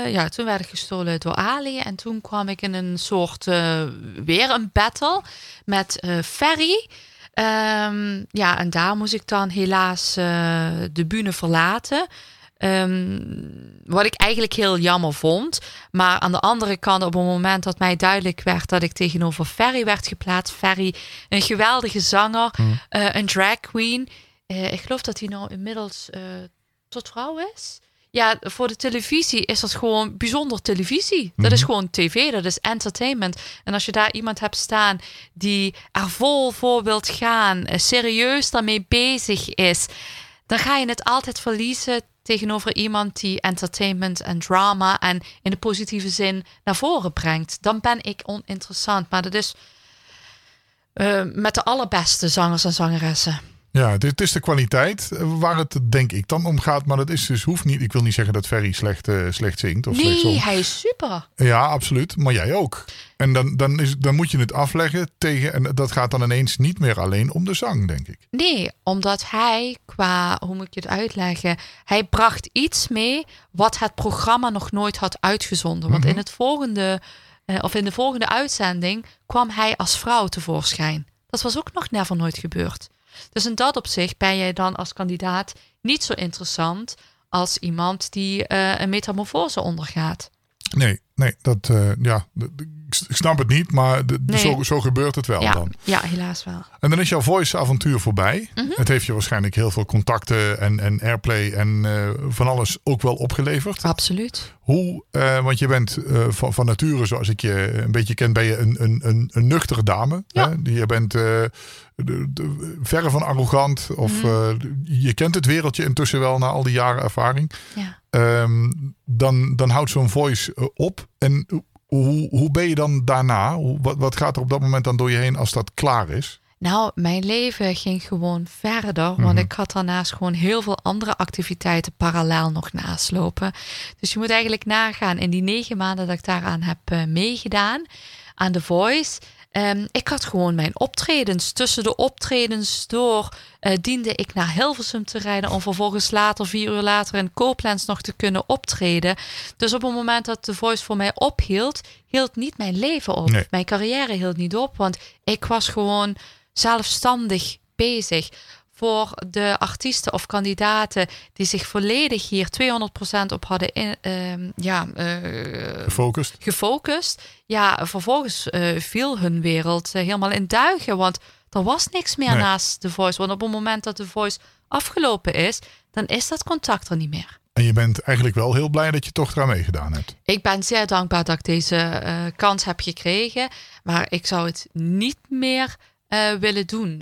[SPEAKER 2] Eh, ja, toen werd ik gestolen door Ali. En toen kwam ik in een soort, eh, weer een battle met eh Ferry. Ehm, ja, en daar moest ik dan helaas de bühne verlaten. Ehm, wat ik eigenlijk heel jammer vond. Maar aan de andere kant, op het moment dat mij duidelijk werd dat ik tegenover Ferry werd geplaatst. Ferry, een geweldige zanger, eh, een drag queen. Ik geloof dat hij nou inmiddels tot vrouw is. Ja, voor de televisie is dat gewoon bijzonder televisie. Dat is gewoon tv, dat is entertainment. En als je daar iemand hebt staan die er vol voor wilt gaan, eh, serieus daarmee bezig is, dan ga je het altijd verliezen tegenover iemand die entertainment en drama en in de positieve zin naar voren brengt. Dan ben ik oninteressant. Maar dat is eh, met de allerbeste zangers en zangeressen.
[SPEAKER 1] Ja, het is, de kwaliteit eh, waar het denk ik dan om gaat. Maar dat is dus, hoeft niet. Ik wil niet zeggen dat Ferry slecht, eh, slecht zingt of
[SPEAKER 2] Nee, hij is super.
[SPEAKER 1] Ja, absoluut. Maar jij ook. En dan, dan, is, dan moet je het afleggen tegen. En dat gaat dan ineens niet meer alleen om de zang, denk ik.
[SPEAKER 2] Nee, omdat hij qua, hoe moet ik het uitleggen? Hij bracht iets mee wat het programma nog nooit had uitgezonden. Want in het volgende, eh, of in de volgende uitzending kwam hij als vrouw tevoorschijn. Dat was ook nog never nooit gebeurd. Dus in dat opzicht ben jij dan als kandidaat niet zo interessant als iemand die eh, een metamorfose ondergaat.
[SPEAKER 1] Nee, nee, dat, eh, ja, ik snap het niet, maar
[SPEAKER 2] Nee.
[SPEAKER 1] zo, zo gebeurt het wel
[SPEAKER 2] Ja,
[SPEAKER 1] dan.
[SPEAKER 2] ja, helaas wel.
[SPEAKER 1] En dan is jouw voice-avontuur voorbij.
[SPEAKER 2] Mhm.
[SPEAKER 1] Het heeft je waarschijnlijk heel veel contacten en, en airplay en eh, van alles ook wel opgeleverd.
[SPEAKER 2] Absoluut.
[SPEAKER 1] Hoe, eh, want je bent eh, van, van nature, zoals ik je een beetje ken, ben je een, een, een, een nuchtere dame.
[SPEAKER 2] Ja.
[SPEAKER 1] Hè? Je bent de, de- verre van arrogant. Of
[SPEAKER 2] Mhm.
[SPEAKER 1] je kent het wereldje intussen wel na al die jaren ervaring.
[SPEAKER 2] Ja.
[SPEAKER 1] Ehm, dan, dan houdt zo'n voice op. En hoe, hoe ben je dan daarna? Hoe, wat, wat gaat er op dat moment dan door je heen als dat klaar is?
[SPEAKER 2] Nou, mijn leven ging gewoon verder. Want ik had daarnaast gewoon heel veel andere activiteiten parallel nog naslopen. Dus je moet eigenlijk nagaan in die negen maanden dat ik daaraan heb eh, meegedaan aan The Voice. Ehm, ik had gewoon mijn optredens. Tussen de optredens door eh, diende ik naar Hilversum te rijden. Om vervolgens later, vier uur later, in Koblenz nog te kunnen optreden. Dus op het moment dat The Voice voor mij ophield, hield niet mijn leven op.
[SPEAKER 1] Nee.
[SPEAKER 2] Mijn carrière hield niet op. Want ik was gewoon zelfstandig bezig. Voor de artiesten of kandidaten die zich volledig hier 200% op hadden in, ehm, ja, eh,
[SPEAKER 1] Gefocust?
[SPEAKER 2] gefocust. Ja, vervolgens eh, viel hun wereld eh, helemaal in duigen. Want er was niks meer
[SPEAKER 1] Nee.
[SPEAKER 2] naast The Voice. Want op het moment dat The Voice afgelopen is, dan is dat contact er niet meer.
[SPEAKER 1] En je bent eigenlijk wel heel blij dat je toch eraan meegedaan hebt.
[SPEAKER 2] Ik ben zeer dankbaar dat ik deze kans heb gekregen. Maar ik zou het niet meer willen doen.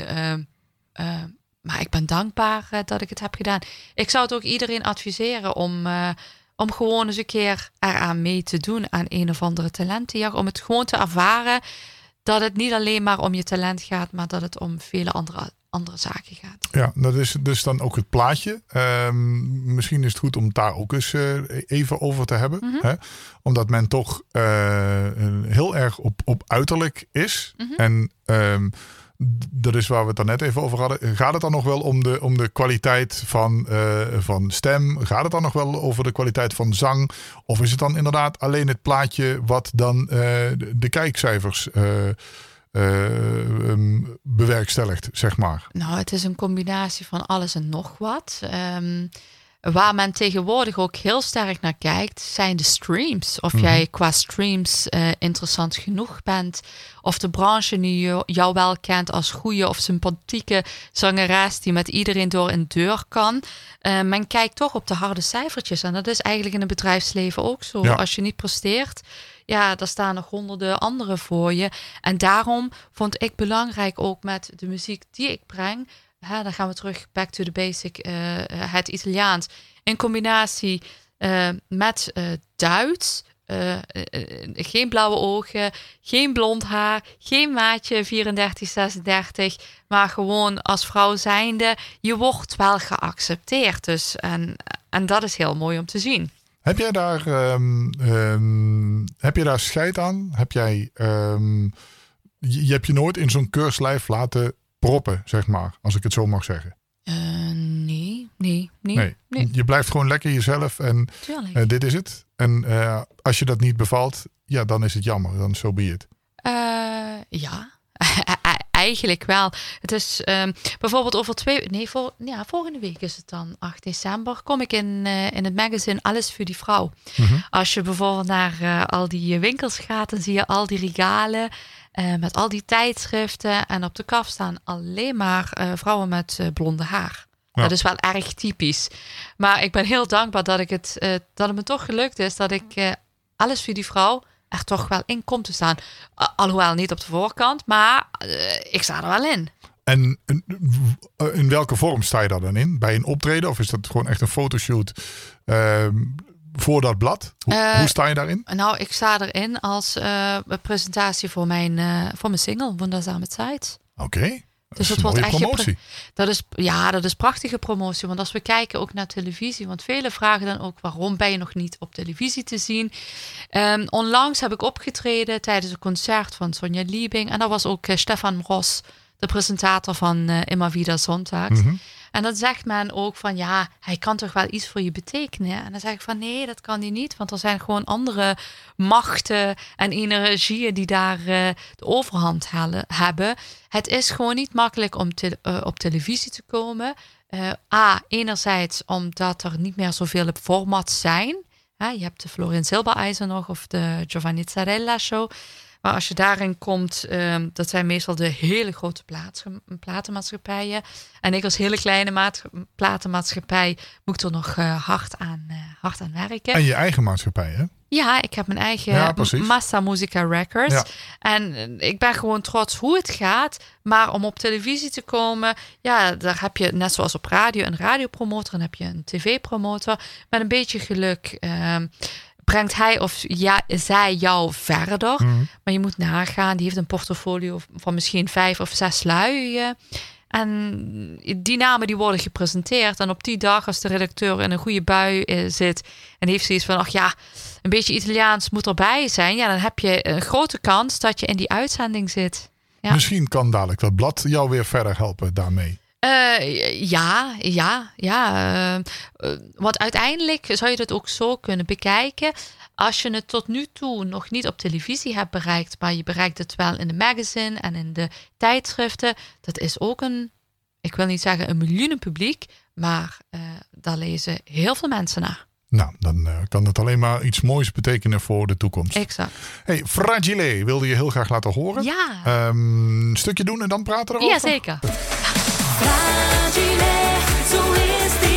[SPEAKER 2] Maar ik ben dankbaar eh, dat ik het heb gedaan. Ik zou het ook iedereen adviseren om, eh, om gewoon eens een keer eraan mee te doen aan een of andere talentenjacht. Om het gewoon te ervaren dat het niet alleen maar om je talent gaat, maar dat het om vele andere, andere zaken gaat.
[SPEAKER 1] Ja, dat is dus dan ook het plaatje. Ehm, misschien is het goed om het daar ook eens eh, even over te hebben.
[SPEAKER 2] Mhm.
[SPEAKER 1] hè? Omdat men toch heel erg op, op uiterlijk is.
[SPEAKER 2] Mhm.
[SPEAKER 1] En ehm, dat is waar we het dan net even over hadden. Gaat het dan nog wel om de, om de kwaliteit van, eh, van stem? Gaat het dan nog wel over de kwaliteit van zang? Of is het dan inderdaad alleen het plaatje wat dan eh, de, kijkcijfers eh, ehm, bewerkstelligt, zeg maar?
[SPEAKER 2] Nou, het is een combinatie van alles en nog wat. Ehm, waar men tegenwoordig ook heel sterk naar kijkt, zijn de streams. Of jij qua streams eh, interessant genoeg bent. Of de branche nu jo- jou wel kent als goede of sympathieke zangeres die met iedereen door een deur kan. Eh, men kijkt toch op de harde cijfertjes. En dat is eigenlijk in het bedrijfsleven ook zo.
[SPEAKER 1] Ja.
[SPEAKER 2] Als je niet presteert, ja, daar staan nog honderden anderen voor je. En daarom vond ik belangrijk ook met de muziek die ik breng. Dan gaan we terug back to the basic, eh, het Italiaans. In combinatie eh, met eh, Duits. eh, eh, eh, geen blauwe ogen, geen blond haar, geen maatje 34, 36, maar gewoon als vrouw zijnde, je wordt wel geaccepteerd. Dus, en, en dat is heel mooi om te zien.
[SPEAKER 1] Heb jij daar, ehm, ehm, heb je daar scheid aan? Heb jij, ehm, je, je hebt je nooit in zo'n keurslijf laten proppen, zeg maar, als ik het zo mag zeggen.
[SPEAKER 2] Eh, nee, nee, nee.
[SPEAKER 1] Nee,
[SPEAKER 2] nee,
[SPEAKER 1] je blijft gewoon lekker jezelf en eh, dit is het. En eh, als je dat niet bevalt, ja, dan is het jammer. Dan zo be it.
[SPEAKER 2] Eh, ja, eigenlijk wel. Het is ehm, bijvoorbeeld over twee... Nee, voor, ja, volgende week is het dan, 8 december, kom ik in, in het magazine Alles voor die Vrouw.
[SPEAKER 1] Mhm.
[SPEAKER 2] Als je bijvoorbeeld naar al die winkels gaat, dan zie je al die regalen eh, met al die tijdschriften. En op de kaf staan alleen maar eh, vrouwen met eh, blonde haar.
[SPEAKER 1] Ja.
[SPEAKER 2] Dat is wel erg typisch. Maar ik ben heel dankbaar dat, ik het, dat het me toch gelukt is dat ik alles voor die vrouw er toch wel in komt te staan. Uh, alhoewel niet op de voorkant, maar ik sta er wel in.
[SPEAKER 1] En in welke vorm sta je daar dan in? Bij een optreden of is dat gewoon echt een fotoshoot ehm, voor dat blad? Hoe,
[SPEAKER 2] Eh,
[SPEAKER 1] hoe sta je daarin?
[SPEAKER 2] Nou, ik sta erin als eh, presentatie voor mijn, eh, voor mijn single, Wundersame Zeit.
[SPEAKER 1] Oké.
[SPEAKER 2] Dus
[SPEAKER 1] een
[SPEAKER 2] wordt echt
[SPEAKER 1] promotie.
[SPEAKER 2] Dat is, ja, dat is prachtige promotie. Want als we kijken ook naar televisie, want velen vragen dan ook waarom ben je nog niet op televisie te zien. Ehm, onlangs heb ik opgetreden tijdens een concert van Sonja Liebing. En dat was ook Stefan Ros, de presentator van Immer Wieder Zontags.
[SPEAKER 1] Mhm.
[SPEAKER 2] En dan zegt men ook van ja, hij kan toch wel iets voor je betekenen. En dan zeg ik van nee, dat kan hij niet. Want er zijn gewoon andere machten en energieën die daar eh, de overhand halen, hebben. Het is gewoon niet makkelijk om te- eh, op televisie te komen. Eh, A, enerzijds omdat er niet meer zoveel formats zijn. Je hebt de Florian Silbereisen nog of de Giovanni Zarella show. Maar als je daarin komt, ehm, dat zijn meestal de hele grote platenmaatschappijen. En ik als hele kleine maat, platenmaatschappij moet er nog eh, hard, aan, eh, hard aan werken.
[SPEAKER 1] En je eigen maatschappij, hè?
[SPEAKER 2] Ja, ik heb mijn eigen
[SPEAKER 1] Ja.
[SPEAKER 2] Massa Musica Records.
[SPEAKER 1] Ja.
[SPEAKER 2] En eh, ik ben gewoon trots hoe het gaat. Maar om op televisie te komen, ja, daar heb je net zoals op radio een radiopromotor. Dan heb je een tv-promotor. Met een beetje geluk ehm, brengt hij of ja, zij jou verder.
[SPEAKER 1] Mhm.
[SPEAKER 2] Maar je moet nagaan, die heeft een portfolio van misschien vijf of zes lui. eh. En die namen die worden gepresenteerd. En op die dag, als de redacteur in een goede bui eh, zit en heeft zoiets van, ach ja, een beetje Italiaans moet erbij zijn. Ja, dan heb je een grote kans dat je in die uitzending zit. Ja.
[SPEAKER 1] Misschien kan dadelijk dat blad jou weer verder helpen daarmee.
[SPEAKER 2] Eh, ja, ja, ja. eh, eh, want uiteindelijk zou je het ook zo kunnen bekijken. Als je het tot nu toe nog niet op televisie hebt bereikt, maar je bereikt het wel in de magazine en in de tijdschriften, dat is ook een, ik wil niet zeggen een miljoenen publiek, maar daar lezen heel veel mensen naar.
[SPEAKER 1] Nou, dan kan het alleen maar iets moois betekenen voor de toekomst.
[SPEAKER 2] Exact.
[SPEAKER 1] Hey, Fragile wilde je heel graag laten horen.
[SPEAKER 2] Ja,
[SPEAKER 1] Ehm, een stukje doen en dan praten erover?
[SPEAKER 2] ja zeker.
[SPEAKER 3] Fragile, so ist die Liebe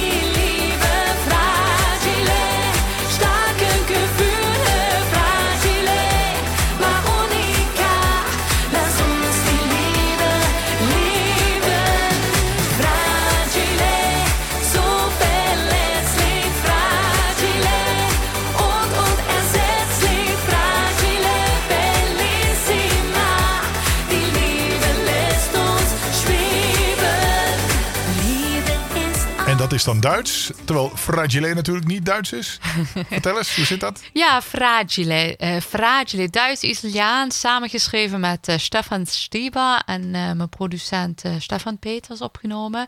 [SPEAKER 1] dat is dan Duits, terwijl Fragile natuurlijk niet Duits is. Vertel eens, hoe zit dat?
[SPEAKER 2] Ja, Fragile. eh fragile, Duits-Italiaans, samengeschreven met eh, Stefan Stieber en eh, mijn producent Stefan Peters opgenomen.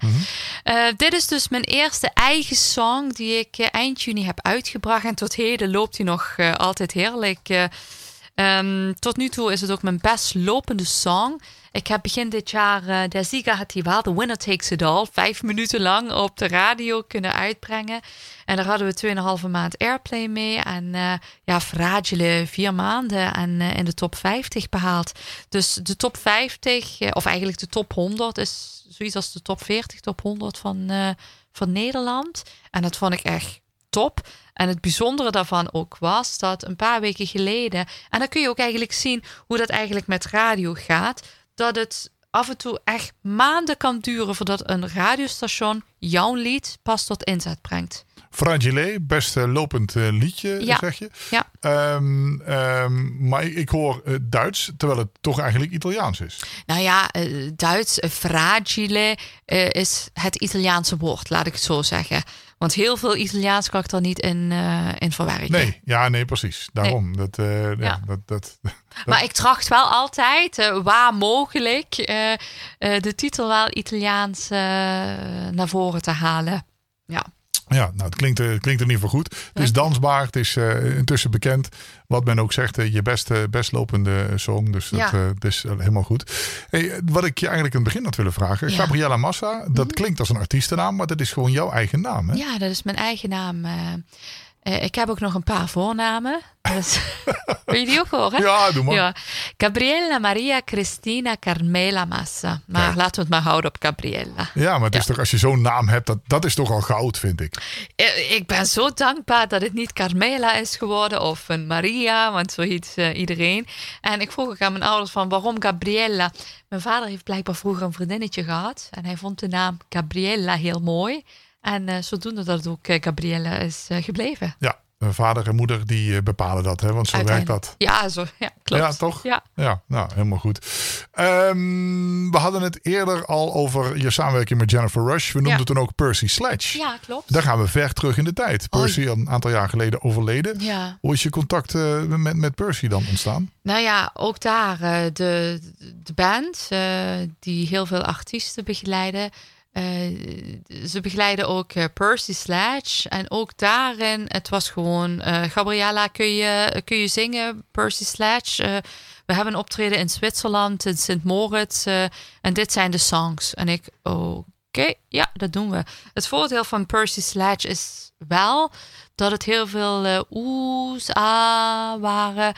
[SPEAKER 2] Eh, dit is dus mijn eerste eigen song die ik eind juni heb uitgebracht. En tot heden loopt hij nog altijd heerlijk. eh. Ehm, tot nu toe is het ook mijn best lopende song. Ik heb begin dit jaar eh Der Sieger hat die The Winner Takes It All, vijf minuten lang op de radio kunnen uitbrengen. En daar hadden we 2,5 maand airplay mee. En eh, ja, fragile vier maanden en eh, in de top 50 behaald. Dus de top 50, eh, of eigenlijk de top 100, is zoiets als de top 40, top 100 van, van Nederland. En dat vond ik echt top. En het bijzondere daarvan ook was dat een paar weken geleden, en dan kun je ook eigenlijk zien hoe dat eigenlijk met radio gaat, dat het af en toe echt maanden kan duren voordat een radiostation jouw lied pas tot inzet brengt.
[SPEAKER 1] Fragile, best eh, lopend eh, liedje,
[SPEAKER 2] Ja.
[SPEAKER 1] zeg je.
[SPEAKER 2] Ja.
[SPEAKER 1] Ehm, maar ik, ik hoor eh, Duits, terwijl het toch eigenlijk Italiaans is.
[SPEAKER 2] Nou ja, Duits, fragile is het Italiaanse woord, laat ik het zo zeggen. Want heel veel Italiaans kan ik er niet in, eh, in verwerken.
[SPEAKER 1] Nee, ja, nee, precies. Daarom. Dat, ja.
[SPEAKER 2] Ja.
[SPEAKER 1] dat, dat,
[SPEAKER 2] Maar ik tracht wel altijd, waar mogelijk, de titel wel Italiaans naar voren te halen. Ja.
[SPEAKER 1] Ja, nou, het klinkt, eh, het klinkt in ieder geval goed. Het is dansbaar, het is eh, intussen bekend. Wat men ook zegt, eh, je beste, best lopende song. Dus dat,
[SPEAKER 2] Ja.
[SPEAKER 1] dat is helemaal goed. Hey, wat ik je eigenlijk in het begin had willen vragen.
[SPEAKER 2] Ja.
[SPEAKER 1] Gabriella Massa, dat klinkt als een artiestennaam, maar dat is gewoon jouw eigen naam. Hè?
[SPEAKER 2] ja, dat is mijn eigen naam. Eh. Ik heb ook nog een paar voornamen. Dus, wil je die ook horen?
[SPEAKER 1] Ja, doe maar.
[SPEAKER 2] Ja. Gabriella Maria Cristina Carmela Massa. Maar
[SPEAKER 1] Kijk.
[SPEAKER 2] laten we het maar houden op Gabriella.
[SPEAKER 1] Ja, maar het is toch, als je zo'n naam hebt, dat, dat is toch al goud, vind ik.
[SPEAKER 2] Eh, Ik ben zo dankbaar dat het niet Carmela is geworden of een Maria, want zo heet eh, iedereen. En ik vroeg ook aan mijn ouders van waarom Gabriella. Mijn vader heeft blijkbaar vroeger een vriendinnetje gehad en hij vond de naam Gabriella heel mooi. En eh, zodoende dat het ook eh, Gabriella is eh, gebleven.
[SPEAKER 1] Ja, vader en moeder die bepalen dat, hè? want zo werkt dat.
[SPEAKER 2] Ja, zo, ja, klopt.
[SPEAKER 1] Ja, toch?
[SPEAKER 2] Ja.
[SPEAKER 1] Ja, nou, helemaal goed. Ehm, we hadden het eerder al over je samenwerking met Jennifer Rush. We noemden
[SPEAKER 2] Ja.
[SPEAKER 1] toen ook Percy Sledge.
[SPEAKER 2] ja, klopt.
[SPEAKER 1] Daar gaan we ver terug in de tijd. Percy, een aantal jaar geleden overleden.
[SPEAKER 2] Ja.
[SPEAKER 1] Hoe is je contact met, met Percy dan ontstaan?
[SPEAKER 2] Nou ja, ook daar de, de band die heel veel artiesten begeleiden. Eh, ze begeleiden ook eh, Percy Sledge. En ook daarin, het was gewoon... eh, Gabriella, kun je, kun je zingen? Percy Sledge. We hebben een optreden in Zwitserland, in Sint Moritz. en dit zijn de songs. En ik, oké, ja, dat doen we. Het voordeel van Percy Sledge is wel dat het heel veel eh oes, ah waren.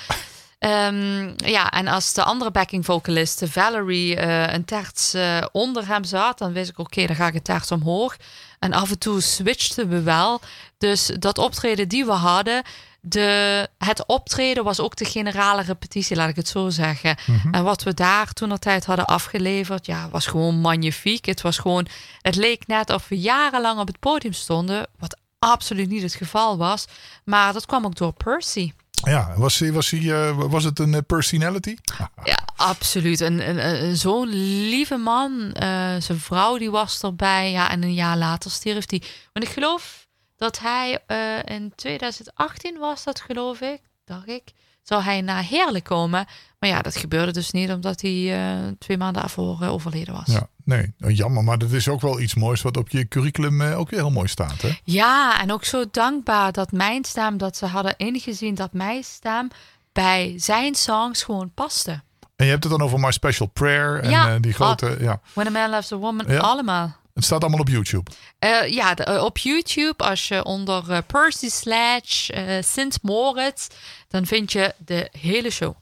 [SPEAKER 2] Ehm, ja, en als de andere backing vocalist, Valerie, eh, een terts eh, onder hem zat, dan wist ik, oké, dan ga ik een terts omhoog. En af en toe switchten we wel. Dus dat optreden die we hadden, de, het optreden was ook de generale repetitie, laat ik het zo zeggen. En wat we daar toen tijd hadden afgeleverd, ja, was gewoon magnifiek. Het was gewoon, het leek net of we jarenlang op het podium stonden, wat absoluut niet het geval was. Maar dat kwam ook door Percy.
[SPEAKER 1] Ja, was, was, hij, eh, was het een eh, personality?
[SPEAKER 2] Ja, absoluut. Een, een, zo'n lieve man. Eh, zijn vrouw die was erbij. Ja, en een jaar later stierf hij. Want ik geloof dat hij eh, in 2018 was dat, geloof ik. Dacht ik. Zou hij naar Heerlijk komen. Maar ja, dat gebeurde dus niet omdat hij eh, twee maanden daarvoor eh, overleden was.
[SPEAKER 1] Ja, nee, oh, jammer. Maar dat is ook wel iets moois wat op je curriculum eh, ook weer heel mooi staat. Hè?
[SPEAKER 2] Ja, en ook zo dankbaar dat mijn stem, dat ze hadden ingezien dat mijn stem bij zijn songs gewoon paste.
[SPEAKER 1] En je hebt het dan over My Special Prayer en
[SPEAKER 2] Ja.
[SPEAKER 1] die grote... Ja,
[SPEAKER 2] When a Man Loves a Woman,
[SPEAKER 1] Ja.
[SPEAKER 2] allemaal.
[SPEAKER 1] Het staat allemaal op YouTube.
[SPEAKER 2] Eh, ja, eh, op YouTube, als je onder eh, Percy eh Sint Moritz, dan vind je de hele show.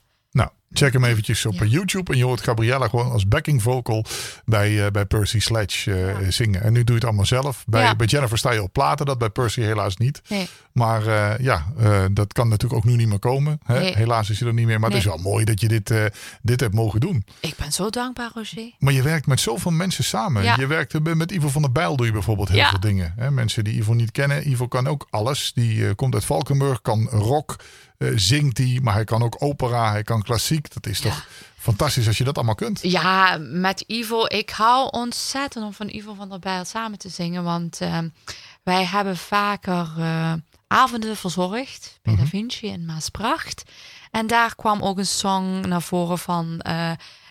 [SPEAKER 1] Check hem eventjes op
[SPEAKER 2] Ja.
[SPEAKER 1] YouTube. En je hoort Gabriella gewoon als backing vocal bij, eh, bij Percy Sledge eh, zingen. En nu doe je het allemaal zelf. Bij,
[SPEAKER 2] Ja.
[SPEAKER 1] bij Jennifer sta je op platen, dat bij Percy helaas niet.
[SPEAKER 2] Nee.
[SPEAKER 1] Maar eh, ja, eh, dat kan natuurlijk ook nu niet meer komen. Hè?
[SPEAKER 2] Nee.
[SPEAKER 1] Helaas is hij er niet meer. Maar het is wel mooi dat je dit, eh, dit hebt mogen doen.
[SPEAKER 2] Ik ben zo dankbaar, Roger.
[SPEAKER 1] Maar je werkt met zoveel mensen samen. Je werkt met Ivo van der Bijl doe je bijvoorbeeld heel veel dingen. Hè? Mensen die Ivo niet kennen. Ivo kan ook alles. Die eh, komt uit Valkenburg, kan rock, eh, zingt hij. Maar hij kan ook opera, hij kan klassiek. Dat is toch fantastisch als je dat allemaal kunt.
[SPEAKER 2] Ja, met Ivo. Ik hou ontzettend om van Ivo van der Bijl samen te zingen. Want ehm, wij hebben vaker eh, avonden verzorgd bij Da Vinci in Maasbracht. En daar kwam ook een song naar voren van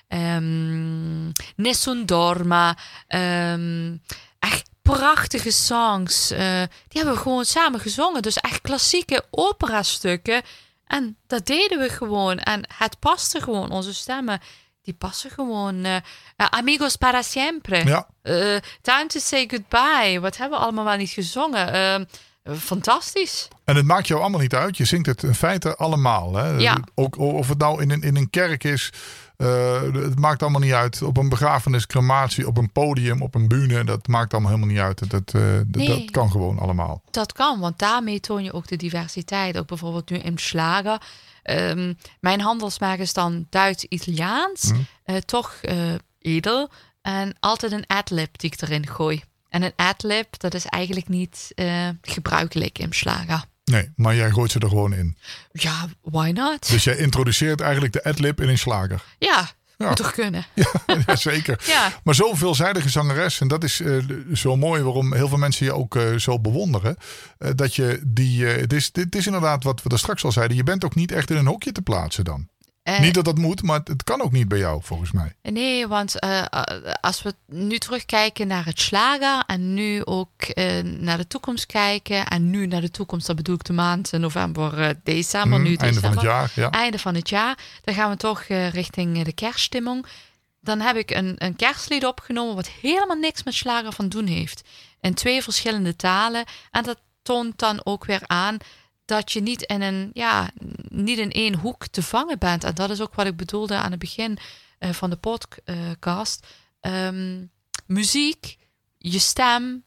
[SPEAKER 2] ehm, Nessun Dorma. Ehm, prachtige songs. Eh, die hebben we gewoon samen gezongen. Dus echt klassieke opera-stukken. En dat deden we gewoon. En het paste gewoon. Onze stemmen, die passen gewoon. eh, eh, Amigos para siempre.
[SPEAKER 1] Ja.
[SPEAKER 2] Time to say goodbye. Wat hebben we allemaal wel niet gezongen? Eh, fantastisch.
[SPEAKER 1] En het maakt jou allemaal niet uit. Je zingt het in feite allemaal. Hè?
[SPEAKER 2] Ja.
[SPEAKER 1] Ook of het nou in een, in een kerk is. Eh, het maakt allemaal niet uit. Op een begrafenis, crematie, op een podium, op een bühne. Dat maakt allemaal helemaal niet uit. Dat, eh, dat,
[SPEAKER 2] Nee.
[SPEAKER 1] dat kan gewoon allemaal.
[SPEAKER 2] Dat kan, want daarmee toon je ook de diversiteit. Ook bijvoorbeeld nu in slager. Ehm, mijn handelsmerk is dan Duits-Italiaans. Eh, toch edel. En altijd een adlib die ik erin gooi. En een adlib, dat is eigenlijk niet gebruikelijk in slager.
[SPEAKER 1] Nee, maar jij gooit ze er gewoon in.
[SPEAKER 2] Ja, why not?
[SPEAKER 1] Dus jij introduceert eigenlijk de adlib in een slager.
[SPEAKER 2] Ja,
[SPEAKER 1] Ja.
[SPEAKER 2] moet toch kunnen?
[SPEAKER 1] ja, zeker.
[SPEAKER 2] Ja.
[SPEAKER 1] Maar zo'n veelzijdige zangeres. En dat is eh, zo mooi waarom heel veel mensen je ook eh, zo bewonderen. eh, dat je die. het, is, dit is inderdaad wat we er straks al zeiden. Je bent ook niet echt in een hokje te plaatsen dan.
[SPEAKER 2] Eh,
[SPEAKER 1] niet dat dat moet, maar het, kan ook niet bij jou volgens mij.
[SPEAKER 2] Nee, want eh, eh, als we nu terugkijken naar het slager en nu ook naar de toekomst kijken en nu naar de toekomst, dat bedoel ik de maand november, december,
[SPEAKER 1] Hmm,
[SPEAKER 2] nu
[SPEAKER 1] einde van het jaar. Ja.
[SPEAKER 2] einde van het jaar, dan gaan we toch richting de kerststimmung. Dan heb ik een, een kerstlied opgenomen wat helemaal niks met slager van doen heeft. In twee verschillende talen. En dat toont dan ook weer aan dat je niet in een, ja, niet in één hoek te vangen bent. En dat is ook wat ik bedoelde aan het begin eh, van de podcast. Ehm, muziek, je stem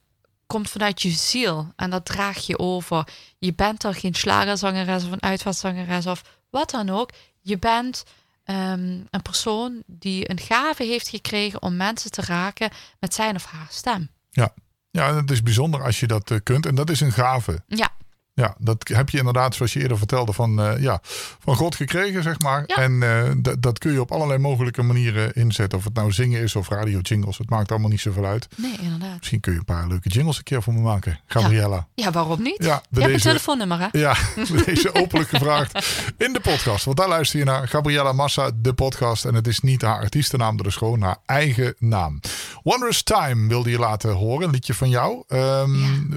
[SPEAKER 2] komt vanuit je ziel en dat draag je over. Je bent er geen slagerzangeres of een uitvaartzangeres of wat dan ook. Je bent ehm, een persoon die een gave heeft gekregen om mensen te raken met zijn of haar stem.
[SPEAKER 1] Ja. ja, het is bijzonder als je dat eh, kunt. En dat is een gave.
[SPEAKER 2] Ja,
[SPEAKER 1] Ja, dat heb je inderdaad, zoals je eerder vertelde, van, eh, ja, van God gekregen, zeg maar.
[SPEAKER 2] Ja.
[SPEAKER 1] En eh, dat- dat kun je op allerlei mogelijke manieren inzetten. Of het nou zingen is of radio jingles, het maakt allemaal niet zoveel uit.
[SPEAKER 2] Nee, inderdaad.
[SPEAKER 1] Misschien kun je een paar leuke jingles een keer voor me maken, Gabriella.
[SPEAKER 2] Ja, waarom niet?
[SPEAKER 1] Ja,
[SPEAKER 2] je
[SPEAKER 1] bij
[SPEAKER 2] hebt een
[SPEAKER 1] deze-
[SPEAKER 2] telefoonnummer, hè?
[SPEAKER 1] Ja, deze openlijk gevraagd in de podcast. Want daar luister je naar Gabriella Massa, de podcast. En het is niet haar artiestennaam, dat is gewoon haar eigen naam. Wondrous Time wilde je laten horen, een liedje van jou. Ehm,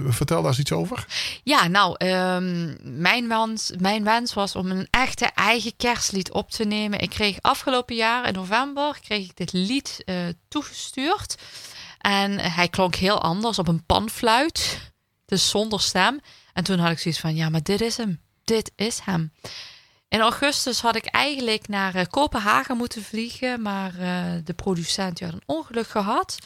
[SPEAKER 1] Vertel daar eens iets over.
[SPEAKER 2] Ja, nou, ehm, mijn, wens, mijn wens was om een echte eigen kerstlied op te nemen. Ik kreeg afgelopen jaar in november kreeg ik dit lied eh, toegestuurd. En hij klonk heel anders op een panfluit. Dus zonder stem. En toen had ik zoiets van, ja, maar dit is hem. Dit is hem. In augustus had ik eigenlijk naar eh, Kopenhagen moeten vliegen. Maar eh, de producent had een ongeluk gehad.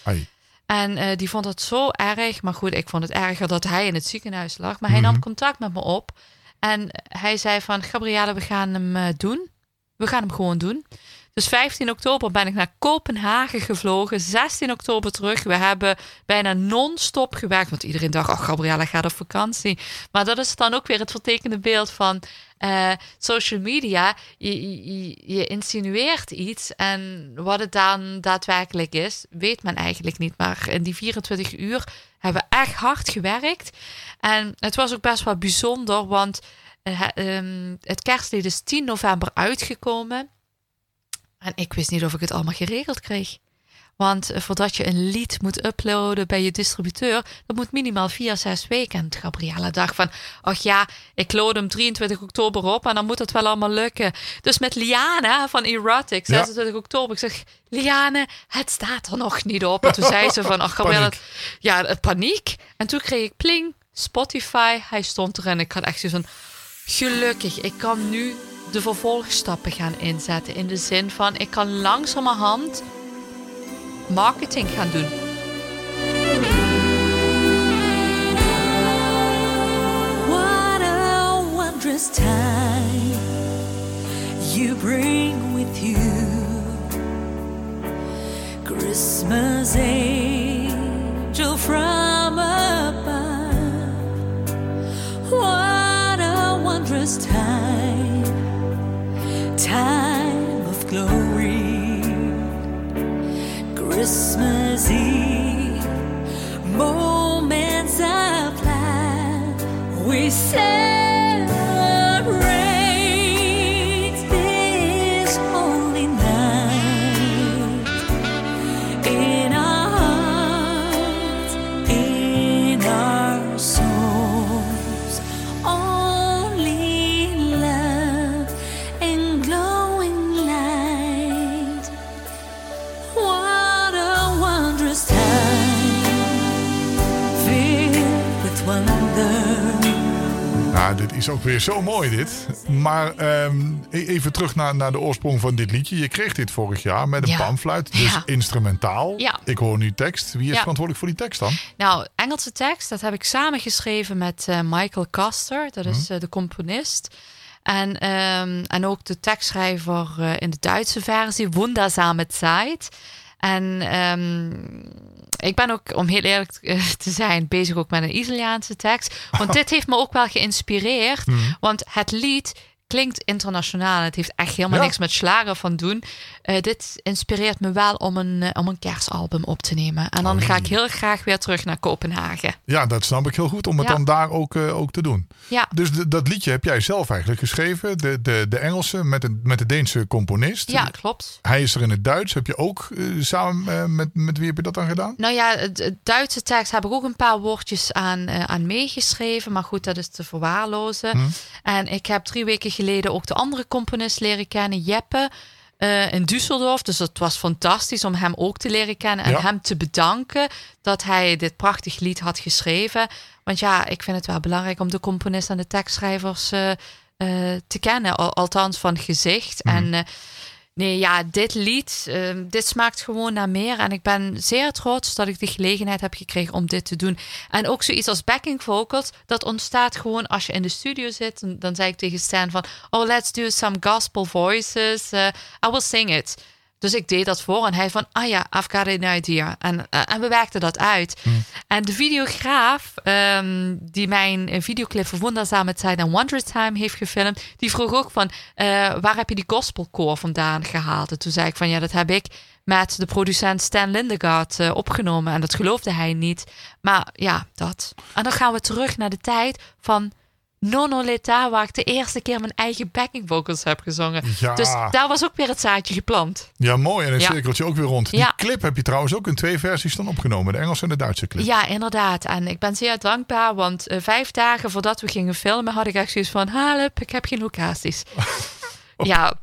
[SPEAKER 2] En eh, die vond het zo erg. Maar goed, ik vond het erger dat hij in het ziekenhuis lag. Maar hij
[SPEAKER 1] Mhm.
[SPEAKER 2] nam contact met me op. En hij zei van, Gabrielle, we gaan hem eh, doen. We gaan hem gewoon doen. Dus 15 oktober ben ik naar Kopenhagen gevlogen. 16 oktober terug. We hebben bijna non-stop gewerkt. Want iedereen dacht, oh, Gabriella gaat op vakantie. Maar dat is dan ook weer het vertekende beeld van eh, social media. Je, insinueert iets. En wat het dan daadwerkelijk is, weet men eigenlijk niet. Maar in die 24 uur hebben we echt hard gewerkt. En het was ook best wel bijzonder. Want eh, ehm, het kerstlied is 10 november uitgekomen. En ik wist niet of ik het allemaal geregeld kreeg. Want eh, voordat je een lied moet uploaden bij je distributeur, dat moet minimaal vier, zes weken. En Gabriella dacht van, ach ja, ik load hem 23 oktober op en dan moet het wel allemaal lukken. Dus met Liane van Erotic,
[SPEAKER 1] Ja.
[SPEAKER 2] 26 oktober, ik zeg, Liane, het staat er nog niet op. En toen zei ze van, ach Gabriella, ja, paniek. En toen kreeg ik pling, Spotify, hij stond er en ik had echt zo'n gelukkig, ik kan nu de vervolgstappen gaan inzetten. In de zin van, ik kan langzamerhand marketing gaan doen.
[SPEAKER 3] What a wondrous time you bring with you. Christmas angel from above. What a wondrous time, time of glory. Christmas Eve, moments of life. We celebrate
[SPEAKER 1] is ook weer zo mooi dit. Maar ehm, e- even terug naar, naar de oorsprong van dit liedje. Je kreeg dit vorig jaar met een
[SPEAKER 2] Ja.
[SPEAKER 1] panfluit, dus
[SPEAKER 2] Ja.
[SPEAKER 1] instrumentaal.
[SPEAKER 2] Ja.
[SPEAKER 1] Ik hoor nu tekst. Wie is verantwoordelijk voor die tekst dan?
[SPEAKER 2] Nou, Engelse tekst, dat heb ik samengeschreven met eh, Michael Caster. Dat is eh, de componist. En, ehm, en ook de tekstschrijver eh, in de Duitse versie, Wundersame Zeit. En ehm, ik ben ook, om heel eerlijk eh, te zijn, bezig ook met een Italiaanse tekst. Want dit heeft me ook wel geïnspireerd. Want het lied klinkt internationaal. Het heeft echt helemaal
[SPEAKER 1] Ja.
[SPEAKER 2] niks met slagen van doen. Eh, dit inspireert me wel om een, eh, om een kerstalbum op te nemen. En dan
[SPEAKER 1] Oh,
[SPEAKER 2] ga ik
[SPEAKER 1] nee.
[SPEAKER 2] heel graag weer terug naar Kopenhagen.
[SPEAKER 1] Ja, dat snap ik heel goed om het
[SPEAKER 2] Ja.
[SPEAKER 1] dan daar ook, eh, ook te doen.
[SPEAKER 2] Ja,
[SPEAKER 1] Dus dat liedje heb jij zelf eigenlijk geschreven. De, de, de Engelse met de, met de Deense componist.
[SPEAKER 2] ja klopt.
[SPEAKER 1] Hij is er in het Duits. Heb je ook samen met, met wie heb je dat dan gedaan?
[SPEAKER 2] Nou ja, het, Duitse tekst heb ik ook een paar woordjes aan, aan meegeschreven. Maar goed, dat is te verwaarlozen.
[SPEAKER 1] Hm.
[SPEAKER 2] En ik heb drie weken geleden ook de andere componist leren kennen, Jeppe. eh, in Düsseldorf. Dus het was fantastisch om hem ook te leren kennen en
[SPEAKER 1] Ja.
[SPEAKER 2] hem te bedanken dat hij dit prachtig lied had geschreven. Want ja, ik vind het wel belangrijk om de componist en de tekstschrijvers eh, eh, te kennen, al- althans van gezicht.
[SPEAKER 1] Mhm.
[SPEAKER 2] En nee, ja, dit lied, eh, dit smaakt gewoon naar meer. En ik ben zeer trots dat ik de gelegenheid heb gekregen om dit te doen. En ook zoiets als backing vocals, dat ontstaat gewoon als je in de studio zit. Dan zei ik tegen Stan van, oh, let's do some gospel voices. Eh, I will sing it. Dus ik deed dat voor en hij van, ah ja, I've got an idea. En, eh, en we werkten dat uit. En de videograaf ehm, die mijn videoclip voor Wonderzame Tijd en Wonder Time heeft gefilmd, die vroeg ook van, eh, waar heb je die gospelcore vandaan gehaald? En toen zei ik van, ja, dat heb ik met de producent Stan Lindegaard eh, opgenomen. En dat geloofde hij niet. Maar ja, dat. En dan gaan we terug naar de tijd van Nono Leta, waar ik de eerste keer mijn eigen backing vocals heb gezongen.
[SPEAKER 1] Ja.
[SPEAKER 2] Dus daar was ook weer het zaadje geplant.
[SPEAKER 1] Ja, mooi. En een
[SPEAKER 2] Ja.
[SPEAKER 1] cirkeltje ook weer rond. Die
[SPEAKER 2] Ja.
[SPEAKER 1] clip heb je trouwens ook in twee versies dan opgenomen. De Engelse en de Duitse clip.
[SPEAKER 2] Ja, inderdaad. En ik ben zeer dankbaar, want eh, vijf dagen voordat we gingen filmen, had ik echt zoiets van: Halep, ik heb geen locaties. Ja,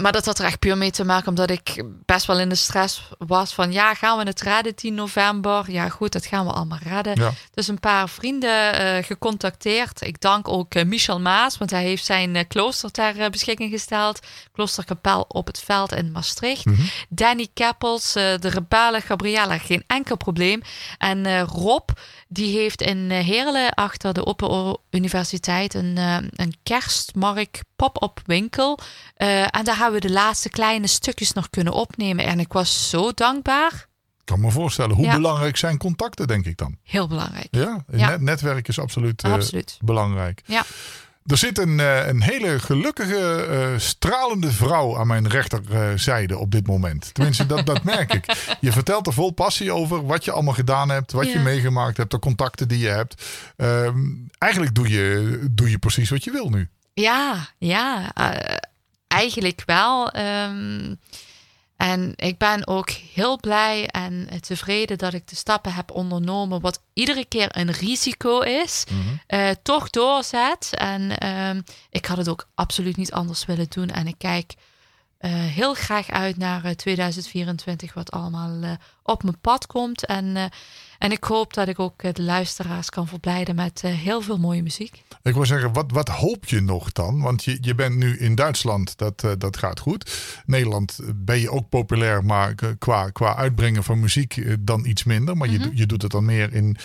[SPEAKER 2] maar dat had er echt puur mee te maken omdat ik best wel in de stress was van: ja, gaan we het redden 10 november? Ja, goed, dat gaan we allemaal redden.
[SPEAKER 1] Ja.
[SPEAKER 2] Dus een paar vrienden eh, gecontacteerd. Ik dank ook eh, Michel Maas, want hij heeft zijn eh, klooster ter beschikking gesteld. Kloosterkapel op het veld in Maastricht. Danny Keppels, de rebellen, Gabriella, geen enkel probleem. En Rob, die heeft in Heerlen achter de Open Universiteit een, een kerstmarkt pop-up winkel. Eh, en daar hebben we de laatste kleine stukjes nog kunnen opnemen. En ik was zo dankbaar.
[SPEAKER 1] Ik kan me voorstellen. Hoe
[SPEAKER 2] Ja.
[SPEAKER 1] belangrijk zijn contacten, denk ik dan?
[SPEAKER 2] Heel belangrijk.
[SPEAKER 1] Ja,
[SPEAKER 2] Ja.
[SPEAKER 1] Net, netwerk is absoluut, eh,
[SPEAKER 2] Absoluut.
[SPEAKER 1] belangrijk.
[SPEAKER 2] Ja.
[SPEAKER 1] Er zit een, eh, een hele gelukkige, stralende vrouw aan mijn rechterzijde op dit moment. Tenminste, dat, dat merk ik. Je vertelt er vol passie over wat je allemaal gedaan hebt, wat je meegemaakt hebt, de contacten die je hebt. Ehm, eigenlijk doe je, doe je precies wat je wil nu.
[SPEAKER 2] Ja, ja, eh, eigenlijk wel. Ehm, en ik ben ook heel blij en tevreden dat ik de stappen heb ondernomen, wat iedere keer een risico is, eh, toch doorzet. En ehm, ik had het ook absoluut niet anders willen doen. En ik kijk eh, heel graag uit naar eh, 2024, wat allemaal op mijn pad komt. En, en ik hoop dat ik ook eh, de luisteraars kan verblijden met eh, heel veel mooie muziek.
[SPEAKER 1] Ik wil zeggen, wat, wat hoop je nog dan? Want je, je bent nu in Duitsland, dat, eh, dat gaat goed. Nederland ben je ook populair, maar qua, qua uitbrengen van muziek dan iets minder. Maar je,
[SPEAKER 2] Mhm.
[SPEAKER 1] doet- je doet het dan meer in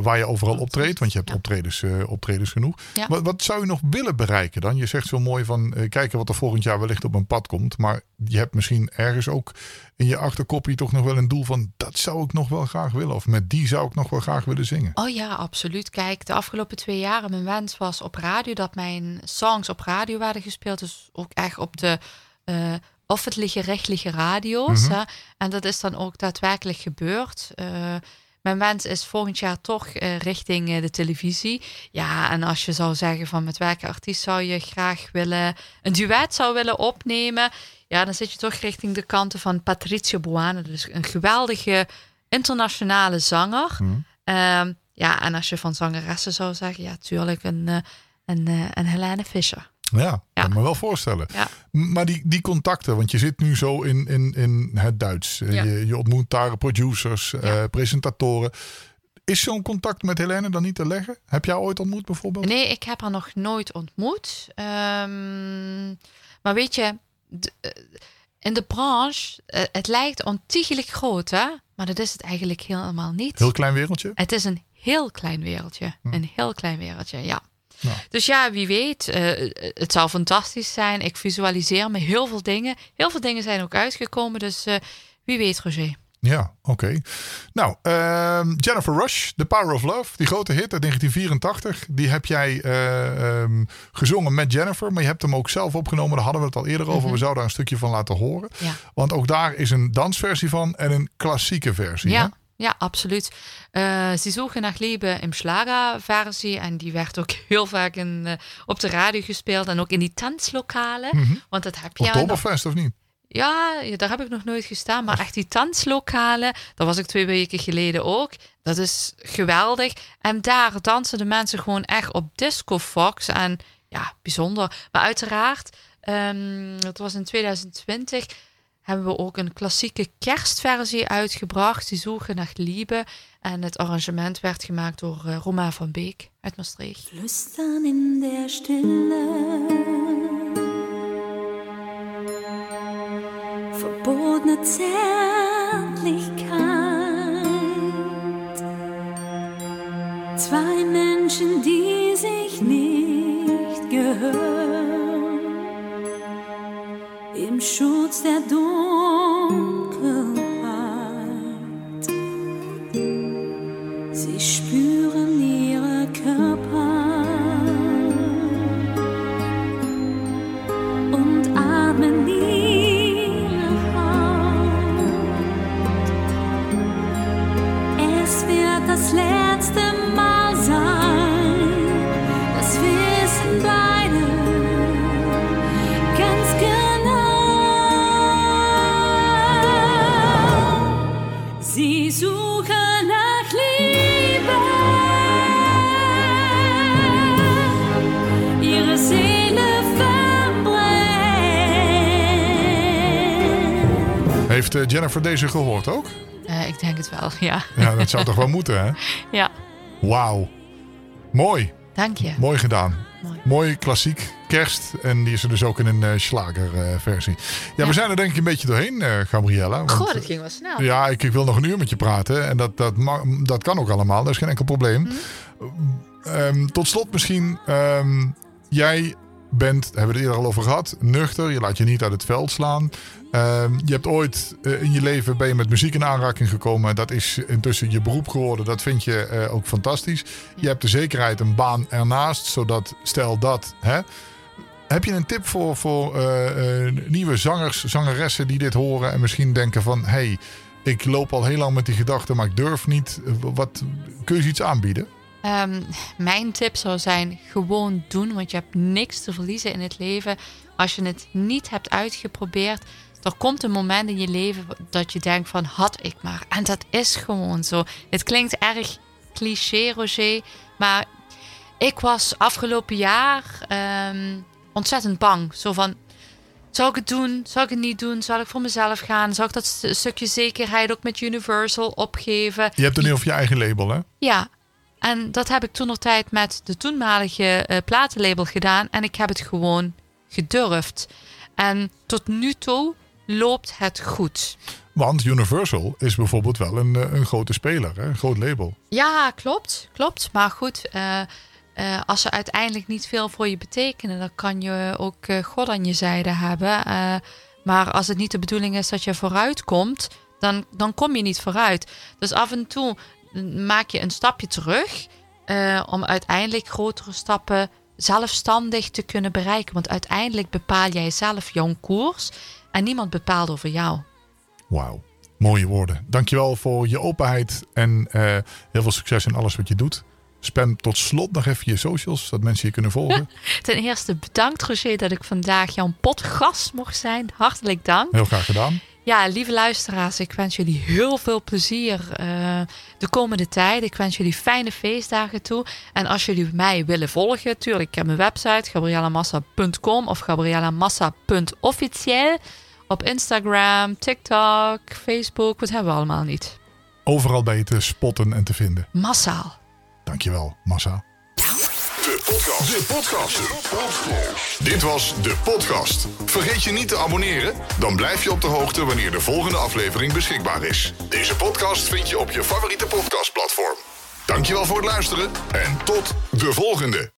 [SPEAKER 1] waar je overal optreedt. Want je hebt optredens, optredens genoeg.
[SPEAKER 2] Ja.
[SPEAKER 1] Wat, wat zou je nog willen bereiken dan? Je zegt zo mooi van kijken wat er volgend jaar wellicht op een pad komt. Maar je hebt misschien ergens ook in je achterkopje toch nog wel een doel van dat zou ik nog wel graag willen. Of met die zou ik nog wel graag willen zingen.
[SPEAKER 2] Oh ja, absoluut. Kijk, de afgelopen twee jaren, mijn wens was op radio dat mijn songs op radio werden gespeeld. Dus ook echt op de eh offentliche rechtelijke radio's. hè. En dat is dan ook daadwerkelijk gebeurd. Eh, mijn wens is volgend jaar toch eh, richting eh, de televisie. Ja, en als je zou zeggen van met welke artiest zou je graag willen een duet zou willen opnemen. Ja, dan zit je toch richting de kanten van Patricio Buana. Dus een geweldige internationale zanger. Ehm, ja, en als je van zangeressen zou zeggen, ja, tuurlijk een, eh, een, een Helene Fischer.
[SPEAKER 1] Ja, kan me wel voorstellen.
[SPEAKER 2] Ja.
[SPEAKER 1] Maar die, die contacten, want je zit nu zo in, in, in het Duits. Eh,
[SPEAKER 2] Ja.
[SPEAKER 1] Je, je ontmoet daar producers, eh, presentatoren. Is zo'n contact met Helene dan niet te leggen? Heb jij ooit ontmoet bijvoorbeeld?
[SPEAKER 2] Nee, ik heb haar nog nooit ontmoet. Ehm, maar weet je, eh, in de branche, het lijkt ontiegelijk groot, hè? Maar dat is het eigenlijk helemaal niet.
[SPEAKER 1] Heel klein wereldje?
[SPEAKER 2] Het is een heel klein wereldje. Een heel klein wereldje, ja.
[SPEAKER 1] Nou.
[SPEAKER 2] Dus ja, wie weet, eh, het zou fantastisch zijn. Ik visualiseer me heel veel dingen. Heel veel dingen zijn ook uitgekomen, dus eh, wie weet, Roger.
[SPEAKER 1] Ja, oké. Nou, ehm, Jennifer Rush, The Power of Love, die grote hit uit 1984. Die heb jij eh, ehm, gezongen met Jennifer, maar je hebt hem ook zelf opgenomen. Daar hadden we het al eerder over. We zouden daar een stukje van laten horen.
[SPEAKER 2] Ja.
[SPEAKER 1] Want ook daar is een dansversie van en een klassieke versie. hè?
[SPEAKER 2] Ja, absoluut. Eh ze zoeken naar Liebe im Schlager-versie. En die werd ook heel vaak in, eh, op de radio gespeeld. En ook in die tanslokalen. Want dat heb je... ja nog-
[SPEAKER 1] Oktoberfest of niet?
[SPEAKER 2] Ja, daar heb ik nog nooit gestaan. Maar echt die tanslokalen, daar was ik twee weken geleden ook. Dat is geweldig. En daar dansen de mensen gewoon echt op Disco Fox. En ja, bijzonder. Maar uiteraard, ehm dat was in 2020, hebben we ook een klassieke kerstversie uitgebracht. Die zoeken naar Liebe. En het arrangement werd gemaakt door eh, Roma van Beek uit Maastricht.
[SPEAKER 3] Flüstern in der Stille. Verbotene Zärtlichkeit. Zwei Menschen, die sich nicht gehören. Schutz der Dunkelheit.
[SPEAKER 1] Heeft eh, Jennifer deze gehoord ook?
[SPEAKER 2] Eh, ik denk het wel, ja.
[SPEAKER 1] Ja, dat zou toch wel moeten, hè?
[SPEAKER 2] Ja,
[SPEAKER 1] Wauw. Mooi.
[SPEAKER 2] dank je.
[SPEAKER 1] Mooi gedaan.
[SPEAKER 2] Mooi.
[SPEAKER 1] Mooi klassiek kerst. En die is er dus ook in een eh slagerversie. ja, we
[SPEAKER 2] Ja.
[SPEAKER 1] zijn er denk ik een beetje doorheen, eh, Gabriella. want,
[SPEAKER 2] Goh, dat ging wel snel.
[SPEAKER 1] Ja, ik, ik wil nog een uur met je praten. En dat, dat, dat kan ook allemaal. Dat is geen enkel probleem.
[SPEAKER 2] Mhm.
[SPEAKER 1] Ehm, tot slot misschien. ehm, jij bent, hebben we het eerder al over gehad, nuchter. Je laat je niet uit het veld slaan. Ehm, je hebt ooit eh, in je leven ben je met muziek in aanraking gekomen. Dat is intussen je beroep geworden. Dat vind je eh, ook fantastisch. Je hebt de zekerheid een baan ernaast. Zodat, stel dat... Hè, heb je een tip voor, voor eh, nieuwe zangers, zangeressen die dit horen en misschien denken van... hey, ik loop al heel lang met die gedachte, maar ik durf niet. Wat, kun je iets aanbieden?
[SPEAKER 2] Ehm, mijn tip zou zijn: gewoon doen, want je hebt niks te verliezen in het leven. Als je het niet hebt uitgeprobeerd, er komt een moment in je leven dat je denkt van had ik maar. En dat is gewoon zo. Het klinkt erg cliché, Roger, maar ik was afgelopen jaar ehm, ontzettend bang. Zo van. Zou ik het doen? Zou ik het niet doen? Zal ik voor mezelf gaan? Zou ik dat st- stukje zekerheid ook met Universal opgeven?
[SPEAKER 1] Je hebt het nu over je eigen label, hè?
[SPEAKER 2] Ja, en dat heb ik toen nog tijd met de toenmalige eh, platenlabel gedaan. En ik heb het gewoon gedurfd. En tot nu toe loopt het goed.
[SPEAKER 1] Want Universal is bijvoorbeeld wel een, eh, een grote speler, hè? een groot label.
[SPEAKER 2] Ja, klopt, klopt. Maar goed, eh, als ze uiteindelijk niet veel voor je betekenen, dan kan je ook God aan je zijde hebben. Maar als het niet de bedoeling is dat je vooruit komt, dan, dan kom je niet vooruit. Dus af en toe maak je een stapje terug eh, om uiteindelijk grotere stappen zelfstandig te kunnen bereiken. Want uiteindelijk bepaal jij zelf jouw koers en niemand bepaalt over jou.
[SPEAKER 1] Wauw, mooie woorden. Dankjewel voor je openheid en eh, heel veel succes in alles wat je doet. Spam tot slot nog even je socials, zodat mensen je kunnen volgen.
[SPEAKER 2] Ten eerste bedankt Roger dat ik vandaag jouw potgast mocht zijn. Hartelijk dank.
[SPEAKER 1] Heel graag gedaan.
[SPEAKER 2] Ja, lieve luisteraars, ik wens jullie heel veel plezier eh, de komende tijd. Ik wens jullie fijne feestdagen toe. En als jullie mij willen volgen, tuurlijk, ik heb mijn website gabrielamassa.com of gabrielamassa.officieel. Op Instagram, TikTok, Facebook, wat hebben we allemaal niet?
[SPEAKER 1] Overal bij je te spotten en te vinden.
[SPEAKER 2] Massaal.
[SPEAKER 1] Dankjewel, Massa. De podcast. De podcast. Dit was de podcast. Vergeet je niet te abonneren, dan blijf je op de hoogte wanneer de volgende aflevering beschikbaar is. Deze podcast vind je op je favoriete podcastplatform. Dankjewel voor het luisteren en tot de volgende.